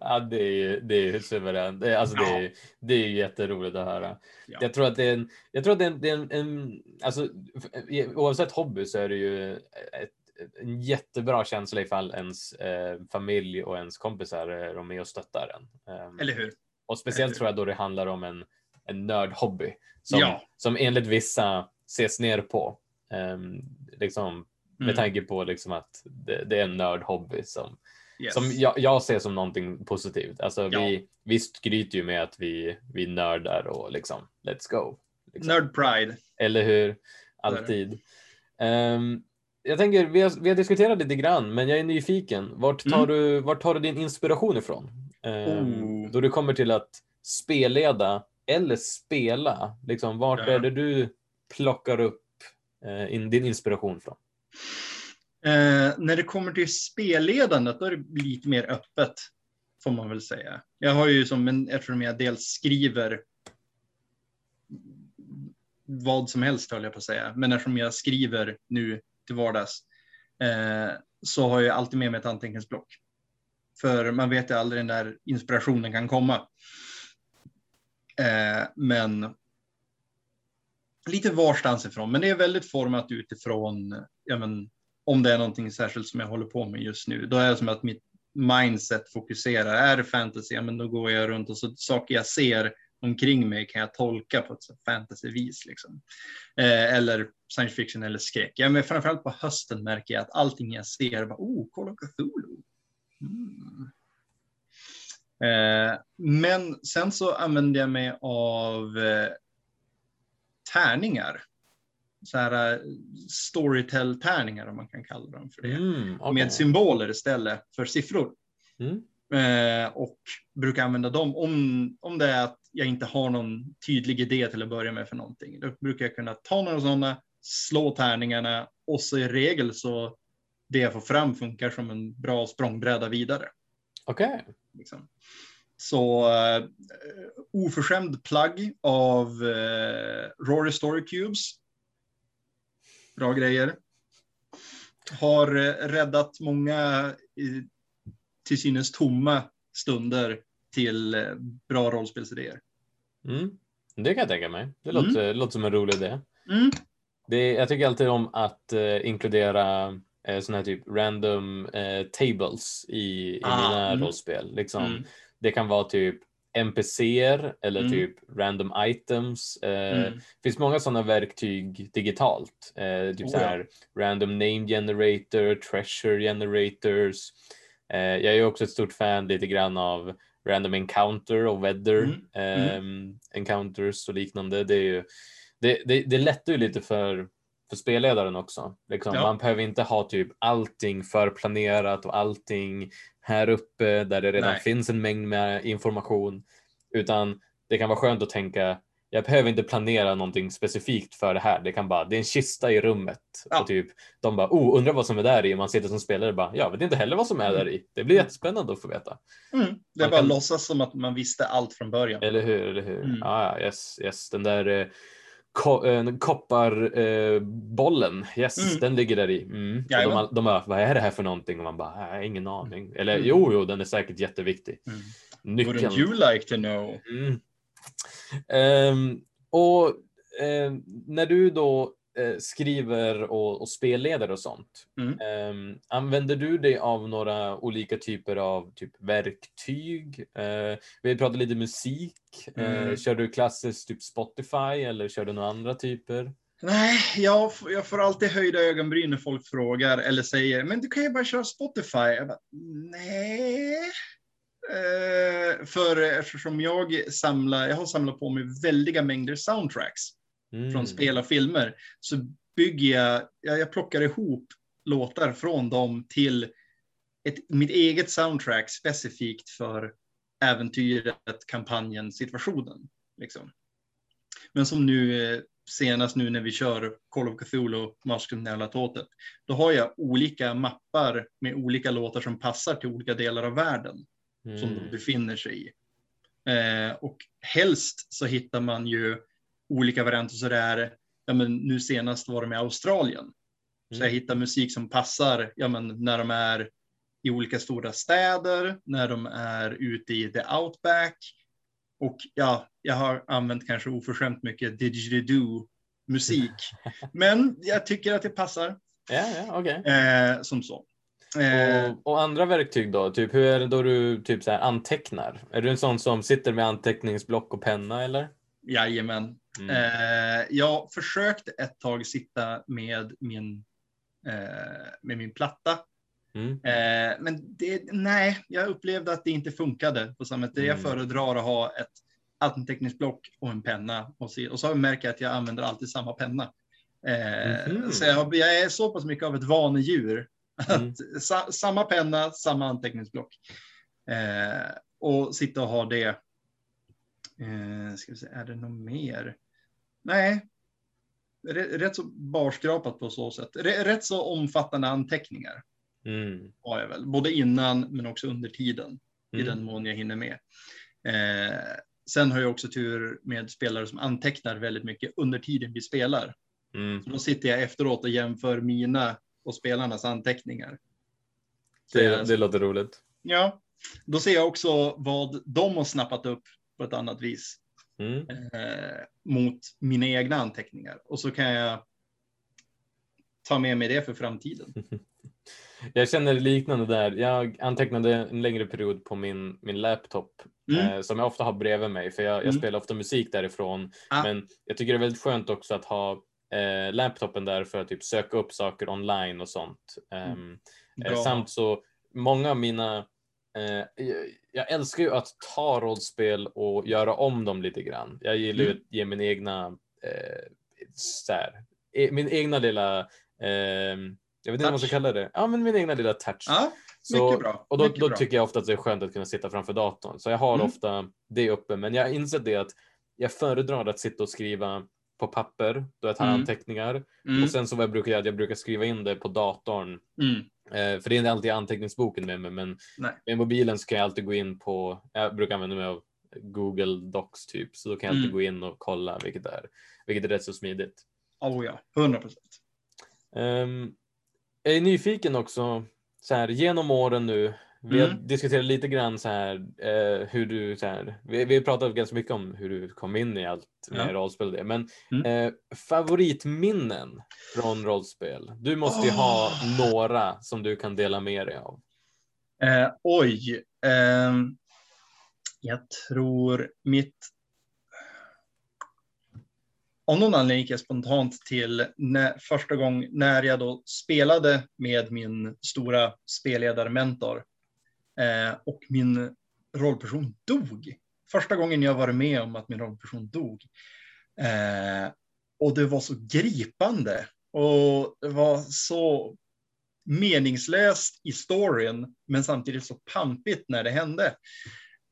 Ja, det är, det är suveränt. Det, alltså, ja. det, är, det är jätteroligt att höra. Ja. Jag tror att det är en, jag tror att det är en, det är en, en alltså, oavsett hobby så är det ju ett, en jättebra känsla ifall ens eh, familj och ens kompisar är med och stöttar en. Um, Eller hur? Och speciellt hur? tror jag då det handlar om en, en nördhobby som, ja. som enligt vissa ses ner på. Um, liksom, med mm. tanke på liksom att det, det är en nördhobby som Yes. Som jag, jag, ser som någonting positivt. Alltså ja. vi, vi skryter ju med att vi, vi nördar och liksom let's go. Liksom. Nerd pride. Eller hur? Alltid. Um, jag tänker, vi har, vi har diskuterat lite grann, men jag är nyfiken. Vart tar, mm. du, vart tar du din inspiration ifrån? Um, oh. Då du kommer till att spelleda eller spela, liksom, vart ja. är det du plockar upp uh, in, din inspiration från? Eh, när det kommer till spelledandet, då är det lite mer öppet, får man väl säga. Jag har ju som en, eftersom jag dels skriver vad som helst höll jag på att säga, men eftersom jag skriver nu till vardags eh, så har jag alltid med mig ett anteckningsblock. För man vet ju aldrig när inspirationen kan komma. Eh, men lite varstans ifrån, men det är väldigt format utifrån ja, men, om det är någonting särskilt som jag håller på med just nu. Då är det som att mitt mindset fokuserar. Är det fantasy, ja, men då går jag runt och så saker jag ser omkring mig kan jag tolka på ett fantasyvis. Liksom. Eh, eller science fiction eller skräck. Ja, men framförallt på hösten märker jag att allting jag ser, bara, oh, kolla Cthulhu. Mm. Eh, men sen så använder jag mig av eh, tärningar så här eh, storytell-tärningar om man kan kalla dem för det. Mm, okay. Med symboler istället för siffror. Mm. Eh, och brukar använda dem om, om det är att jag inte har någon tydlig idé till att börja med för någonting. Då brukar jag kunna ta några sådana, slå tärningarna och så i regel så det jag får fram funkar som en bra språngbräda vidare. Okej. Okay. Liksom. Så uh, oförskämd plagg av uh, Rory Story Cubes. Bra grejer. Har uh, räddat många till synes tomma stunder till uh, bra rollspelsidéer. Mm. Det kan jag tänka mig. Det låter, mm. låter som en rolig idé. Mm. Det, jag tycker alltid om att inkludera eh, sådana här typ random tables i, i ah, mina mm. rollspel. Liksom, mm det kan vara typ NPCer eller mm. typ random items. Eh, mm. Finns många sådana verktyg digitalt. Eh, typ oh, så här ja. random name generator, treasure generators. Eh, jag är också ett stort fan lite grann av random encounter och weather mm. Ehm, encounters och liknande. Det, är ju, det, det, det lättar ju lite för för spelledaren också. Liksom, ja. Man behöver inte ha typ allting förplanerat och allting här uppe där det redan Nej. finns en mängd med information. Utan det kan vara skönt att tänka, jag behöver inte planera någonting specifikt för det här. Det kan bara, det är en kista i rummet. Ja. Och typ, de bara, oh, undrar vad som är där i. Man sitter som spelare och bara, jag vet inte heller vad som är där i. Det blir mm. jättespännande att få veta. Mm. Det är man bara kan... låtsas som att man visste allt från början. Eller hur, eller hur. Mm. Ah, yes, yes. Den där eh, ko eh, kopparbollen, eh, yes, mm. den ligger där i. Mm. de, de bara, vad är det här för någonting? Och man bara, har ingen aning. Eller mm. jo, jo, den är säkert jätteviktig. Mm. Nyckeln. Wouldn't you like to know? Um, och um, när du då Eh, skriver och, och spelleder och sånt. Mm. Um, använder du dig av några olika typer av typ verktyg? Uh, vi pratade lite musik. Mm. Uh, kör du klassiskt typ Spotify eller kör du några andra typer? Nej, jag, jag får alltid höjda ögonbryn när folk frågar eller säger men du kan ju bara köra Spotify. Jag bara, nej. Uh, för eftersom jag samlar, jag har samlat på mig väldiga mängder soundtracks mm. från spel och filmer så bygger jag, jag, plockar ihop låtar från dem till ett, mitt eget soundtrack specifikt för äventyret, kampanjen, situationen. Liksom. Men som nu eh, senast nu när vi kör Call of Cthulhu, Masken Tåtet, då har jag olika mappar med olika låtar som passar till olika delar av världen mm. som de befinner sig i. Eh, och helst så hittar man ju olika varianter så det är, ja men nu senast var de i Australien. Mm. Så jag hittar musik som passar, ja men när de är i olika stora städer, när de är ute i the outback. Och ja, jag har använt kanske oförskämt mycket didgeridoo musik. Men jag tycker att det passar. Ja, ja, okay. Eh, som så. Eh, och, och, andra verktyg då? Typ, hur är det då du typ så här antecknar? Är du en sån som sitter med anteckningsblock och penna eller? Jajamän. Mm. Eh, jag försökte ett tag sitta med min, eh, med min platta. Mm. Eh, men det, nej, jag upplevde att det inte funkade på samma sätt. Mm. Jag föredrar att ha ett anteckningsblock och en penna. Och, se, och så märker jag att jag använder alltid samma penna. Mm. Så jag, jag, är så pass mycket av ett vanedjur. Mm. Att, sa, samma penna, samma anteckningsblock. Eh, och sitta och ha det Eh, ska vi se, är det något mer? Nej, rätt så barskrapat på så sätt. Rätt så omfattande anteckningar mm. har jag väl, både innan men också under tiden mm. i den mån jag hinner med. Eh, sen har jag också tur med spelare som antecknar väldigt mycket under tiden vi spelar. Mm. Så då sitter jag efteråt och jämför mina och spelarnas anteckningar. Det, det låter roligt. Ja, då ser jag också vad de har snappat upp på ett annat vis mm. eh, mot mina egna anteckningar. Och så kan jag ta med mig det för framtiden. Jag känner liknande där. Jag antecknade en längre period på min, min laptop mm. eh, som jag ofta har bredvid mig för jag, jag mm. spelar ofta musik därifrån. Ah. Men jag tycker det är väldigt skönt också att ha eh, laptopen där för att typ söka upp saker online och sånt. Um, eh, samt så många av mina jag älskar ju att ta rollspel och göra om dem lite grann. Jag gillar ju mm. att ge min egna, eh, så här, e, min egna lilla, eh, jag vet inte vad man ska kalla det, ja men min egna lilla touch. Ja, så, bra. Och då, då tycker jag ofta att det är skönt att kunna sitta framför datorn. Så jag har mm. ofta det uppe, men jag har insett det att jag föredrar att sitta och skriva på papper då jag tar mm. anteckningar mm. och sen så vad jag brukar göra, jag brukar skriva in det på datorn mm Eh, för det är inte alltid anteckningsboken med mig, men Nej. med mobilen så kan jag alltid gå in på, jag brukar använda mig av Google Docs typ, så då kan jag alltid Mm. gå in och kolla vilket det är, vilket är rätt så smidigt. Oh ja, 100 procent. Ehm, jag är nyfiken också, så här, genom åren nu, vi har Mm. diskuterat lite grann så här, eh, hur du, så här, vi, vi har pratat ganska mycket om hur du kom in i allt med Ja. rollspel och det, men Mm. eh, favoritminnen från rollspel? Du måste ju ha Åh. några som du kan dela med dig av. Eh, oj. ehm, jag tror mitt... Om någon anledning gick jag spontant till när, första gång när jag då spelade med min stora spelledarmentor eh, och min rollperson dog. Första gången jag var med om att min rollperson dog. Eh, och det var så gripande och det var så meningslöst i storyn, men samtidigt så pampigt när det hände.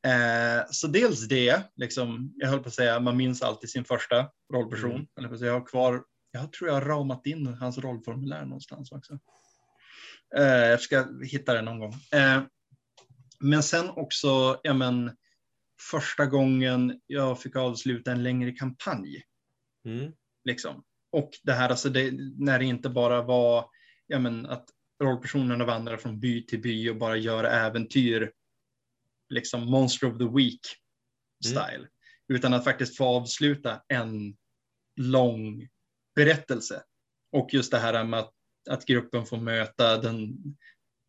Eh, så dels det, liksom, jag höll på att säga, man minns alltid sin första rollperson. Mm. Eller på att säga, jag har kvar, jag tror jag har ramat in hans rollformulär någonstans också. Eh, jag ska hitta det någon gång. Eh, men sen också, ja men, första gången jag fick avsluta en längre kampanj. Mm. Liksom. Och det här, alltså det, när det inte bara var ja, men att rollpersonerna vandrar från by till by och bara gör äventyr, liksom Monster of the Week style, utan att faktiskt få avsluta en lång berättelse. Och just det här med att, att gruppen får möta den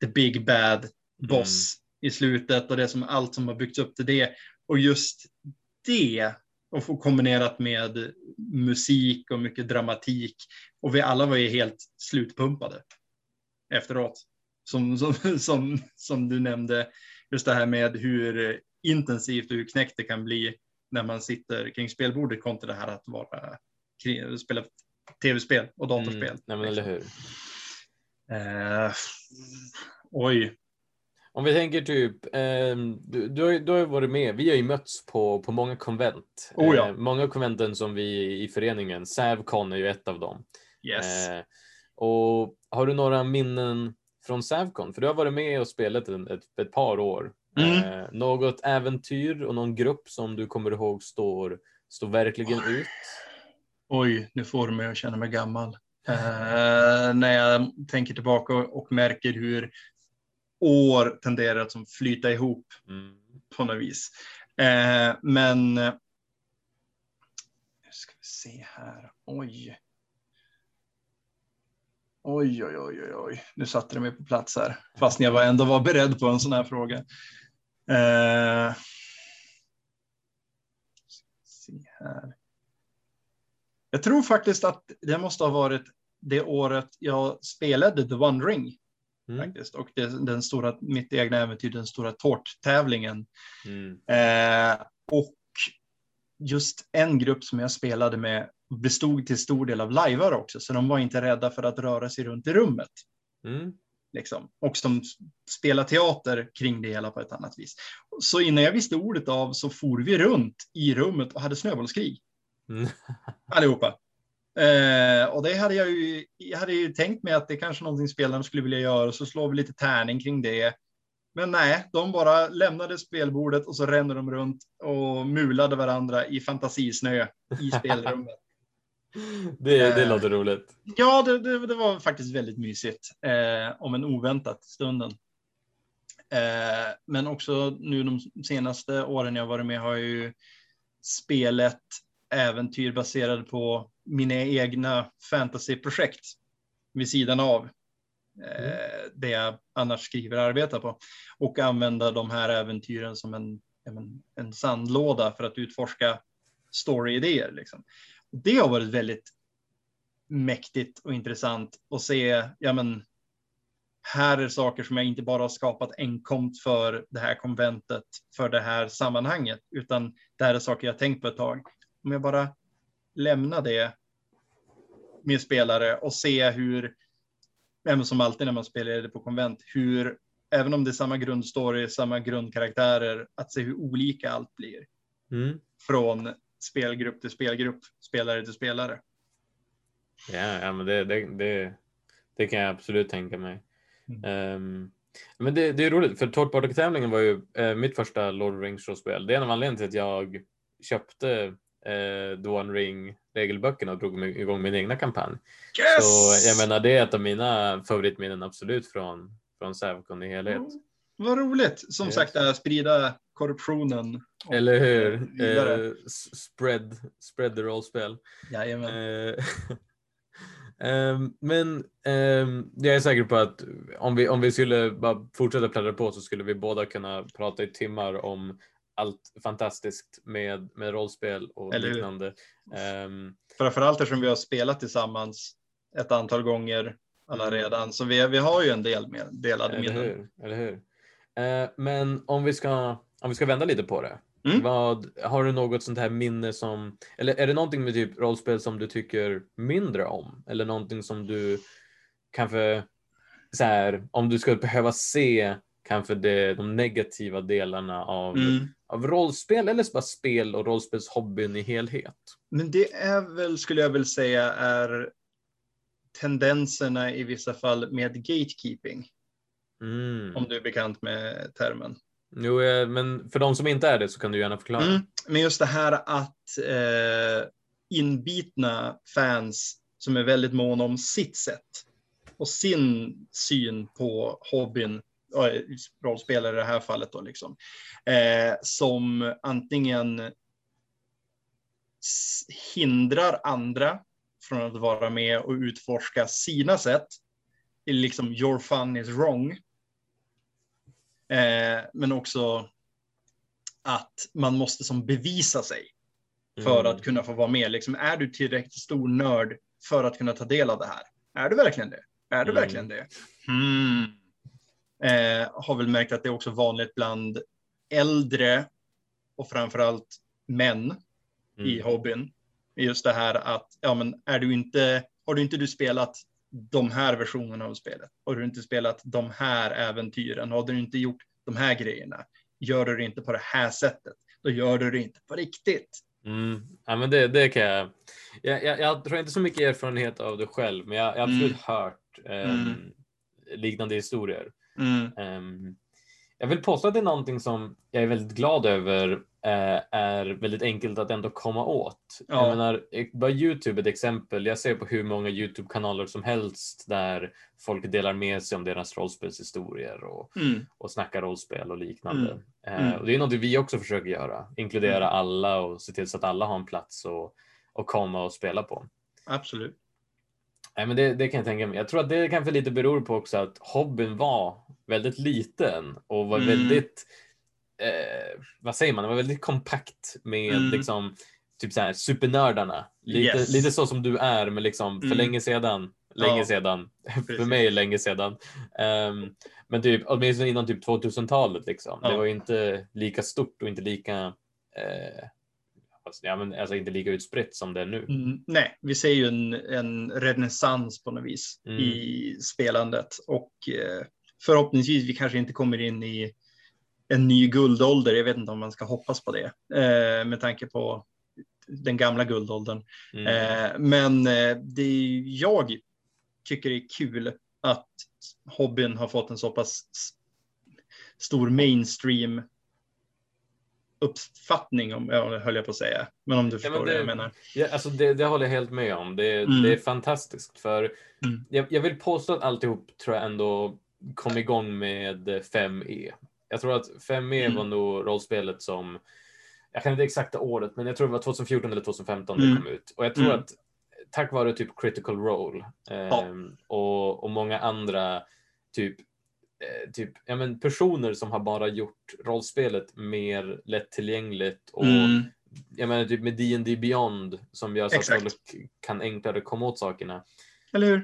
the big bad boss i slutet och det som allt som har byggts upp till det. Och just det och få kombinerat med musik och mycket dramatik. Och vi alla var ju helt slutpumpade efteråt. Som, som, som, som du nämnde, just det här med hur intensivt och hur knäckt det kan bli när man sitter kring spelbordet kontra det här att vara spela tv-spel och datorspel. Mm. Nej, men eller hur? Eh, oj, Om vi tänker typ, ehm, du, du, har, du har ju varit med, vi har ju mötts på, på många konvent. Oh ja. Eh, många konventen som vi i föreningen, Sävcon är ju ett av dem. yes. Eh, och har du några minnen från Sävcon? För du har varit med och spelat en, ett, ett par år. Mm. Eh, något äventyr och någon grupp som du kommer ihåg står, står verkligen ut? Oj, nu får du mig att känna mig gammal. Eh, när jag tänker tillbaka och, och märker hur år tenderar att som flyta ihop Mm. på något vis. Eh, men eh, nu ska vi se här. Oj. Oj, oj, oj, oj, oj. Nu satte det mig på plats här. Fast jag var ändå var beredd på en sån här fråga. Eh, se här. Jag tror faktiskt att det måste ha varit det året jag spelade The One Ring Mm. faktiskt. Och det, den stora, mitt egna äventyr, den stora tårttävlingen. Mm. Eh, och just en grupp som jag spelade med bestod till stor del av lajvar också, så de var inte rädda för att röra sig runt i rummet. Mm. Liksom. Och som spelar teater kring det hela på ett annat vis. Så innan jag visste ordet av så for vi runt i rummet och hade snöbollskrig Mm. allihopa. Eh, och det hade jag ju, jag hade ju tänkt mig att det kanske någonting spelarna skulle vilja göra, så slår vi lite tärning kring det. Men nej, de bara lämnade spelbordet och så rände de runt och mulade varandra i fantasisnö i spelrummet. Det, det Eh. låter roligt. Ja, det, det, det var faktiskt väldigt mysigt, eh, om en oväntat stunden. Eh, men också nu de senaste åren jag varit med har ju spelat äventyr baserade på mina egna fantasyprojekt vid sidan av eh, det jag annars skriver och arbetar på. Och använda de här äventyren som en, en sandlåda för att utforska storyidéer. Liksom. Det har varit väldigt mäktigt och intressant att se, ja men, här är saker som jag inte bara har skapat enkomt för det här konventet, för det här sammanhanget, utan det här är saker jag tänkt på ett tag. Om jag bara lämnar det med spelare och se hur, även som alltid när man spelar det på konvent, hur, även om det är samma grundstory, samma grundkaraktärer, att se hur olika allt blir Mm. från spelgrupp till spelgrupp, spelare till spelare. Ja, ja men det, det, det, det kan jag absolut tänka mig. Mm. Um, men det, det är roligt, för Tårtbartok-tävlingen var ju eh, mitt första Lord of the Rings-rollspel. Det är en av anledningarna till att jag köpte eh, One Ring regelböckerna och drog igång min egna kampanj. Yes! Så jag menar, det är ett av mina favoritminnen absolut från, från Sävcon i helhet. Mm. Vad roligt, som yes. sagt, att sprida korruptionen. Eller hur? Eh, spread, spread the rollspel. Jajamän. Eh, Um, men um, jag är säker på att om vi, om vi skulle bara fortsätta pladdra på så skulle vi båda kunna prata i timmar om allt fantastiskt med, med rollspel och Eller liknande. Um, Framförallt eftersom vi har spelat tillsammans ett antal gånger alla mm. redan, så vi, vi har ju en del med, delade eller minnen. Hur, eller hur? Uh, men om vi, ska, om vi ska vända lite på det. Mm. Vad, har du något sånt här minne som, eller är det någonting med typ rollspel som du tycker mindre om? Eller någonting som du kanske, så här, om du skulle behöva se kanske det, de negativa delarna av, mm. Av rollspel eller bara spel och rollspelshobbyn i helhet? Men det är väl, skulle jag väl säga, är tendenserna i vissa fall med gatekeeping. Mm. Om du är bekant med termen. Jo, eh, men för de som inte är det så kan du gärna förklara. Mm, men just det här att eh, inbitna fans som är väldigt måna om sitt sätt och sin syn på hobbyn, rollspelare i det här fallet då liksom, eh, som antingen hindrar andra från att vara med och utforska sina sätt, liksom your fun is wrong, Eh, men också att man måste som bevisa sig för mm. att kunna få vara med. Liksom, är du tillräckligt stor nörd för att kunna ta del av det här? Är du verkligen det? Är du mm. verkligen det? Hmm. Eh, har väl märkt att det är också vanligt bland äldre och framförallt män mm. i hobbyn. Just det här att, ja men är du inte, har du inte du spelat de här versionerna av spelet. Har du inte spelat de här äventyren, har du inte gjort de här grejerna, gör du det inte på det här sättet, då gör du det inte på riktigt. Mm. Ja, men det, det kan jag. Jag, jag. jag tror inte så mycket erfarenhet av det själv, men jag, jag har absolut mm. hört mm. liknande historier. Um, jag vill påstå att det är någonting som jag är väldigt glad över eh, är väldigt enkelt att ändå komma åt. Ja. Jag menar, bara Youtube ett exempel. Jag ser på hur många Youtube-kanaler som helst där folk delar med sig om deras rollspelshistorier och, mm. och snackar rollspel och liknande. Mm. Eh, mm. och det är något vi också försöker göra, inkludera mm. alla och se till så att alla har en plats och, och komma och spela på. Absolut. Nej, men det, det, kan jag tänka mig. Jag tror att det kanske lite beror på också att hobbyn var väldigt liten och var mm. väldigt, eh, vad säger man, det var väldigt kompakt med mm. liksom typ så här supernördarna. Lite, yes. lite så som du är, men liksom för mm. länge sedan. Länge ja. sedan. för mig länge sedan. Um, men typ åtminstone innan typ 2000-talet liksom. Ja. Det var inte lika stort och inte lika eh, Alltså, ja, men alltså inte lika utspritt som det är nu. Mm, nej, vi ser ju en, en renässans på något vis mm. i spelandet och eh, förhoppningsvis vi kanske inte kommer in i en ny guldålder. Jag vet inte om man ska hoppas på det eh, med tanke på den gamla guldåldern. Mm. Eh, men eh, det jag tycker är kul att hobbyn har fått en så pass stor mainstream uppfattning om, ja, höll jag på att säga. Men om du förstår ja, det, vad jag menar. Ja, alltså det, det håller jag helt med om. Det, mm. det är fantastiskt för mm. jag, jag, vill påstå att alltihop tror jag ändå kom igång med 5E. Jag tror att 5E mm. var nog rollspelet som, jag kan inte exakta året, men jag tror det var 2014 eller 2015 mm. det kom ut. Och jag tror mm. att tack vare typ critical role eh, ja. Ehm, och, och många andra typ Eh, typ, ja, men personer som har bara gjort rollspelet mer lättillgängligt och mm. jag menar typ med D&D Beyond som gör så Exakt. att folk kan enklare komma åt sakerna.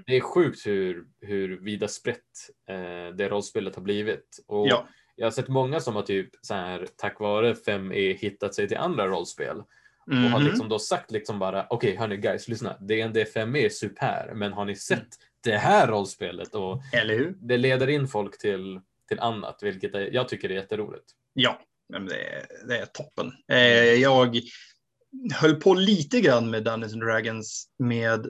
Det är sjukt hur, hur vida sprätt eh, det rollspelet har blivit. Och ja. Jag har sett många som har typ så här tack vare 5E hittat sig till andra rollspel. Mm -hmm. Och har mhm. liksom då sagt liksom bara okej okay, hörni guys lyssna D&D 5E är super men har ni sett mm det här rollspelet och det leder in folk till, till annat, vilket är, jag tycker är jätteroligt. Ja, men det, är, det är toppen. Eh, jag höll på lite grann med Dungeons and Dragons med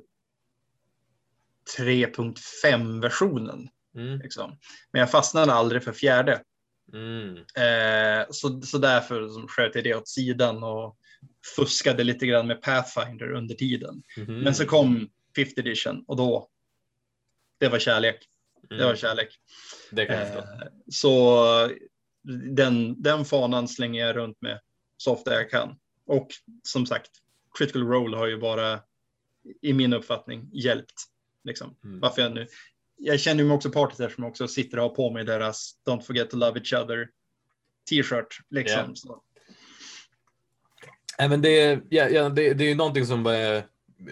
3.5 versionen Mm. Liksom. Men jag fastnade aldrig för fjärde. Mm. Eh, så, så därför som sköt jag det åt sidan och fuskade lite grann med Pathfinder under tiden. Mhm. Men så kom 5th edition och då, det var kärlek. Det var Mm. kärlek. Det kan jag förstå. Eh, så den, den fanan slänger jag runt med så ofta jag kan. Och som sagt, critical role har ju bara, i min uppfattning, hjälpt. Liksom. Mm. Varför jag nu, jag känner mig också partisk eftersom jag också sitter och har på mig deras Don't forget to love each other t-shirt. Liksom. Så, Nej, men det, ja, ja, det, det är ju någonting som bara,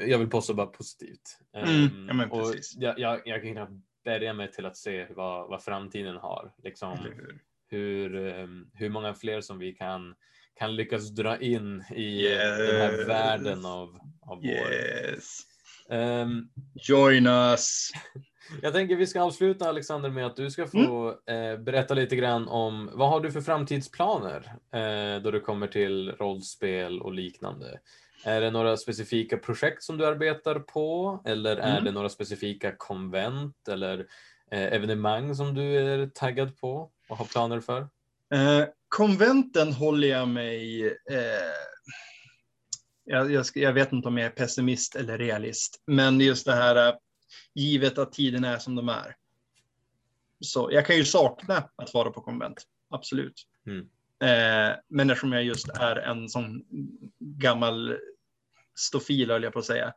jag vill påstå bara positivt. Mm, Ehm, ja, och jag, jag, jag kan knappt bärga mig till att se vad, vad framtiden har. Liksom, hur? hur, ehm, hur många fler som vi kan, kan lyckas dra in i eh, den här Yes. världen av, av vår. Yes. Ehm, Join us. jag tänker vi ska avsluta Alexander med att du ska få Mm. eh, berätta lite grann om vad har du för framtidsplaner eh, då det kommer till rollspel och liknande. Är det några specifika projekt som du arbetar på eller är Mm. det några specifika konvent eller eh, evenemang som du är taggad på och har planer för? Eh, konventen håller jag mig... Eh, jag, jag, jag vet inte om jag är pessimist eller realist, men just det här eh, givet att tiden är som de är. Så jag kan ju sakna att vara på konvent, absolut. Mm. Eh, men eftersom jag just är en sån gammal stofil, höll jag på att säga,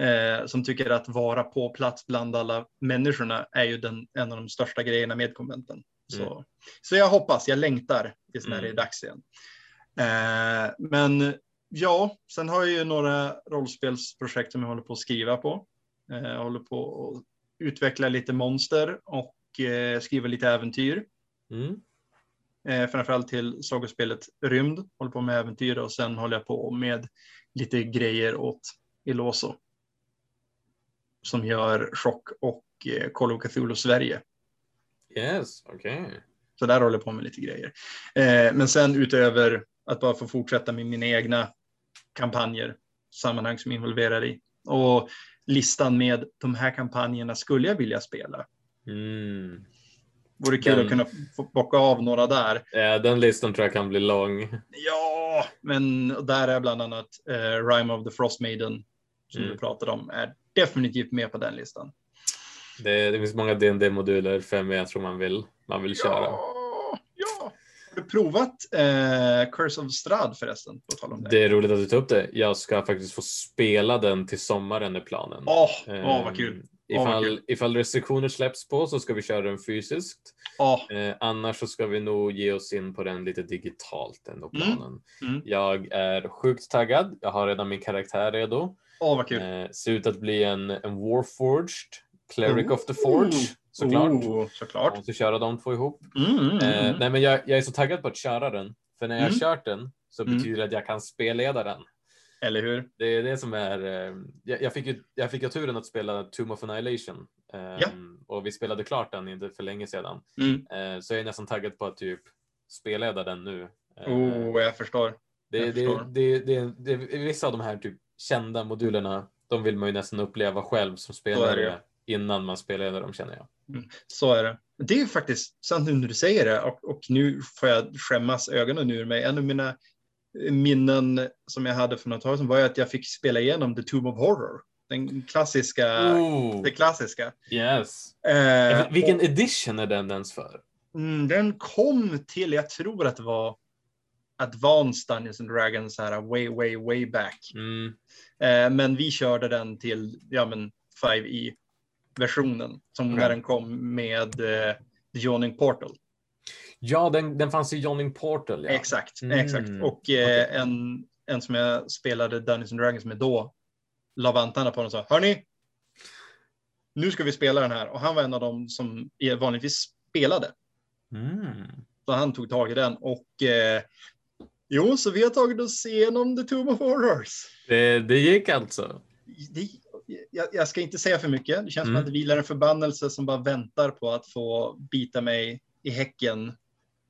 eh, som tycker att vara på plats bland alla människorna är ju den, en av de största grejerna med konventen. Så, så jag hoppas, jag längtar tills när Mm. det är dags igen. Eh, men ja, sen har jag ju några rollspelsprojekt som jag håller på att skriva på. Eh, jag håller på att utveckla lite monster och eh, skriva lite äventyr. Mm. Eh, framförallt till sagospelet Rymd. Håller på med äventyr och sen håller jag på med lite grejer åt Iloso. Som gör Chock och eh, Call of Cthulhu Sverige. Yes, okej. Så där håller jag på med lite grejer. Eh, men sen utöver att bara få fortsätta med mina egna kampanjer, sammanhang som jag är involverad i. Och listan med de här kampanjerna skulle jag vilja spela. Mm. Vore kul Den- att kunna bocka av några där. Ja, den listan tror jag kan bli lång. Ja, men där är bland annat eh, Rime of the Frost Maiden som Mm. du pratade om är definitivt med på den listan. Det, det finns många dd moduler för mig jag tror man vill, man vill köra. Ja. Har du provat eh, Curse of Strad förresten? Det. Det är roligt att du tar upp det. Jag ska faktiskt få spela den till sommaren är planen. Åh, Ehm, åh, vad kul. Ifall, kul. ifall restriktioner släpps på så ska vi köra den fysiskt. Åh, Eh, annars så ska vi nog ge oss in på den lite digitalt ändå planen. Mm. Jag är sjukt taggad. Jag har redan min karaktär redo. åh, kul. Eh, ser ut att bli en, en Warforged, Cleric of the. Forge såklart. Oh, Jag såklart. måste köra de två ihop. Mm, mm, Eh, mm. nej, men jag, jag är så taggad på att köra den. För när jag har Mm. kört den så Mm. betyder det att jag kan spelleda den. Eller hur? Det är det som är. Eh, jag, jag, fick ju, jag fick ju turen att spela Tomb of Annihilation. Eh, Ja. Och vi spelade klart den inte för länge sedan. Mm. Eh, så jag är nästan taggad på att typ spelleda den nu. Oh, jag förstår. det, jag det, förstår. det, det, det, vissa av de här typ kända modulerna, de vill man ju nästan uppleva själv som spelare innan man spelar dem känner jag. Så är det. Det är ju faktiskt sant nu när du säger det och, och nu får jag skämmas ögonen ur mig. En av mina minnen som jag hade för något tag sedan var ju att jag fick spela igenom The Tomb of Horror. Den klassiska. Oh, Det klassiska. yes. Eh, Vilken och, edition är den ens för? mm, den kom till, jag tror att det var Advanced Dungeons and Dragons, här way, way, way back. Mm. Eh, men vi körde den till ja, men 5i-versionen som Okej. när den kom med eh, The Yawning Portal. Ja, den, den fanns i Johnning Portal. Ja. Exakt, Mm. exakt. Och eh, en, en som jag spelade Dungeons and Dragons med då la vantarna på den och sa Hörni, nu ska vi spela den här. Och han var en av dem som vanligtvis spelade. Mm. Så han tog tag i den och eh, jo, så vi har tagit oss igenom The Tomb of Horrors. Det, det gick alltså. Det, jag, jag ska inte säga för mycket. Det känns Mm. som att det vilar en förbannelse som bara väntar på att få bita mig i häcken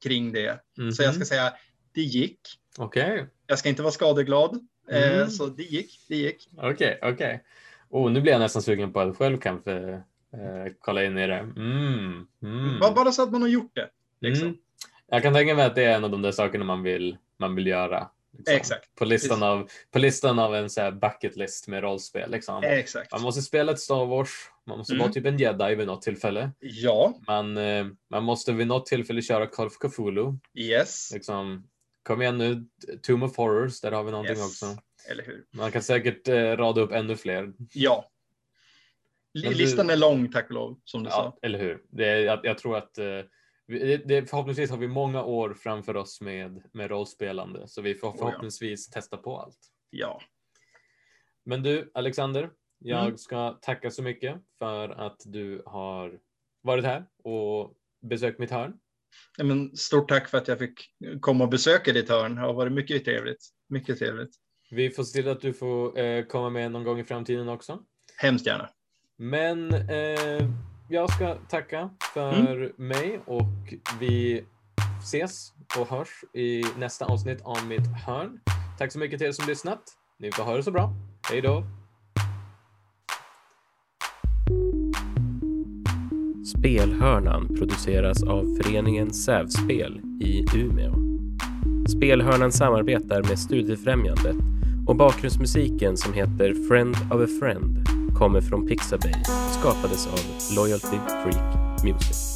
kring det. Så jag ska Mhm. säga, det gick. Okej, Jag ska inte vara skadeglad. Eh, Mm. så det gick, det gick. okej, okej. Oh, nu blir jag nästan sugen på att själv kanske Eh, kolla in i det. Mm. Mm. Bara, bara så att man har gjort det. Liksom. Mm. Jag kan tänka mig att det är en av de där sakerna man vill, man vill göra. liksom. Exakt. På listan, av, på listan av en så här bucket list med rollspel. Liksom. Exakt. Man måste spela ett Star Wars, man måste Mm. vara typ en jedi vid något tillfälle. Ja, Man, eh, man måste vid något tillfälle köra Call of Cthulhu. yes. Liksom, kom igen nu, Tomb of Horrors, där har vi någonting yes. också. Eller hur? Man kan säkert eh, rada upp ännu fler. Ja. Li- Men du- Listan är lång, tack och lov, som du Ja, sa. eller hur? Det, är- jag, jag tror att eh, det, det, förhoppningsvis har vi många år framför oss med, med rollspelande, så vi får ja. förhoppningsvis testa på allt. Ja. Men du, Alexander, jag Mm. ska tacka så mycket för att du har varit här och besökt mitt hörn. Nej, Men stort tack för att jag fick komma och besöka ditt hörn. Det har varit mycket trevligt. Mycket trevligt. Vi får se till att du får eh, komma med någon gång i framtiden också. Hemskt gärna. Men eh, jag ska tacka för mig och vi ses och hörs i nästa avsnitt av mitt hörn. Tack så mycket till er som lyssnat. Ni får ha det så bra. Hej då! Spelhörnan produceras av föreningen Sävspel i Umeå. Spelhörnan samarbetar med Studiefrämjandet och bakgrundsmusiken som heter Friend of a Friend kommer från Pixabay och skapades av Loyalty Freak Music.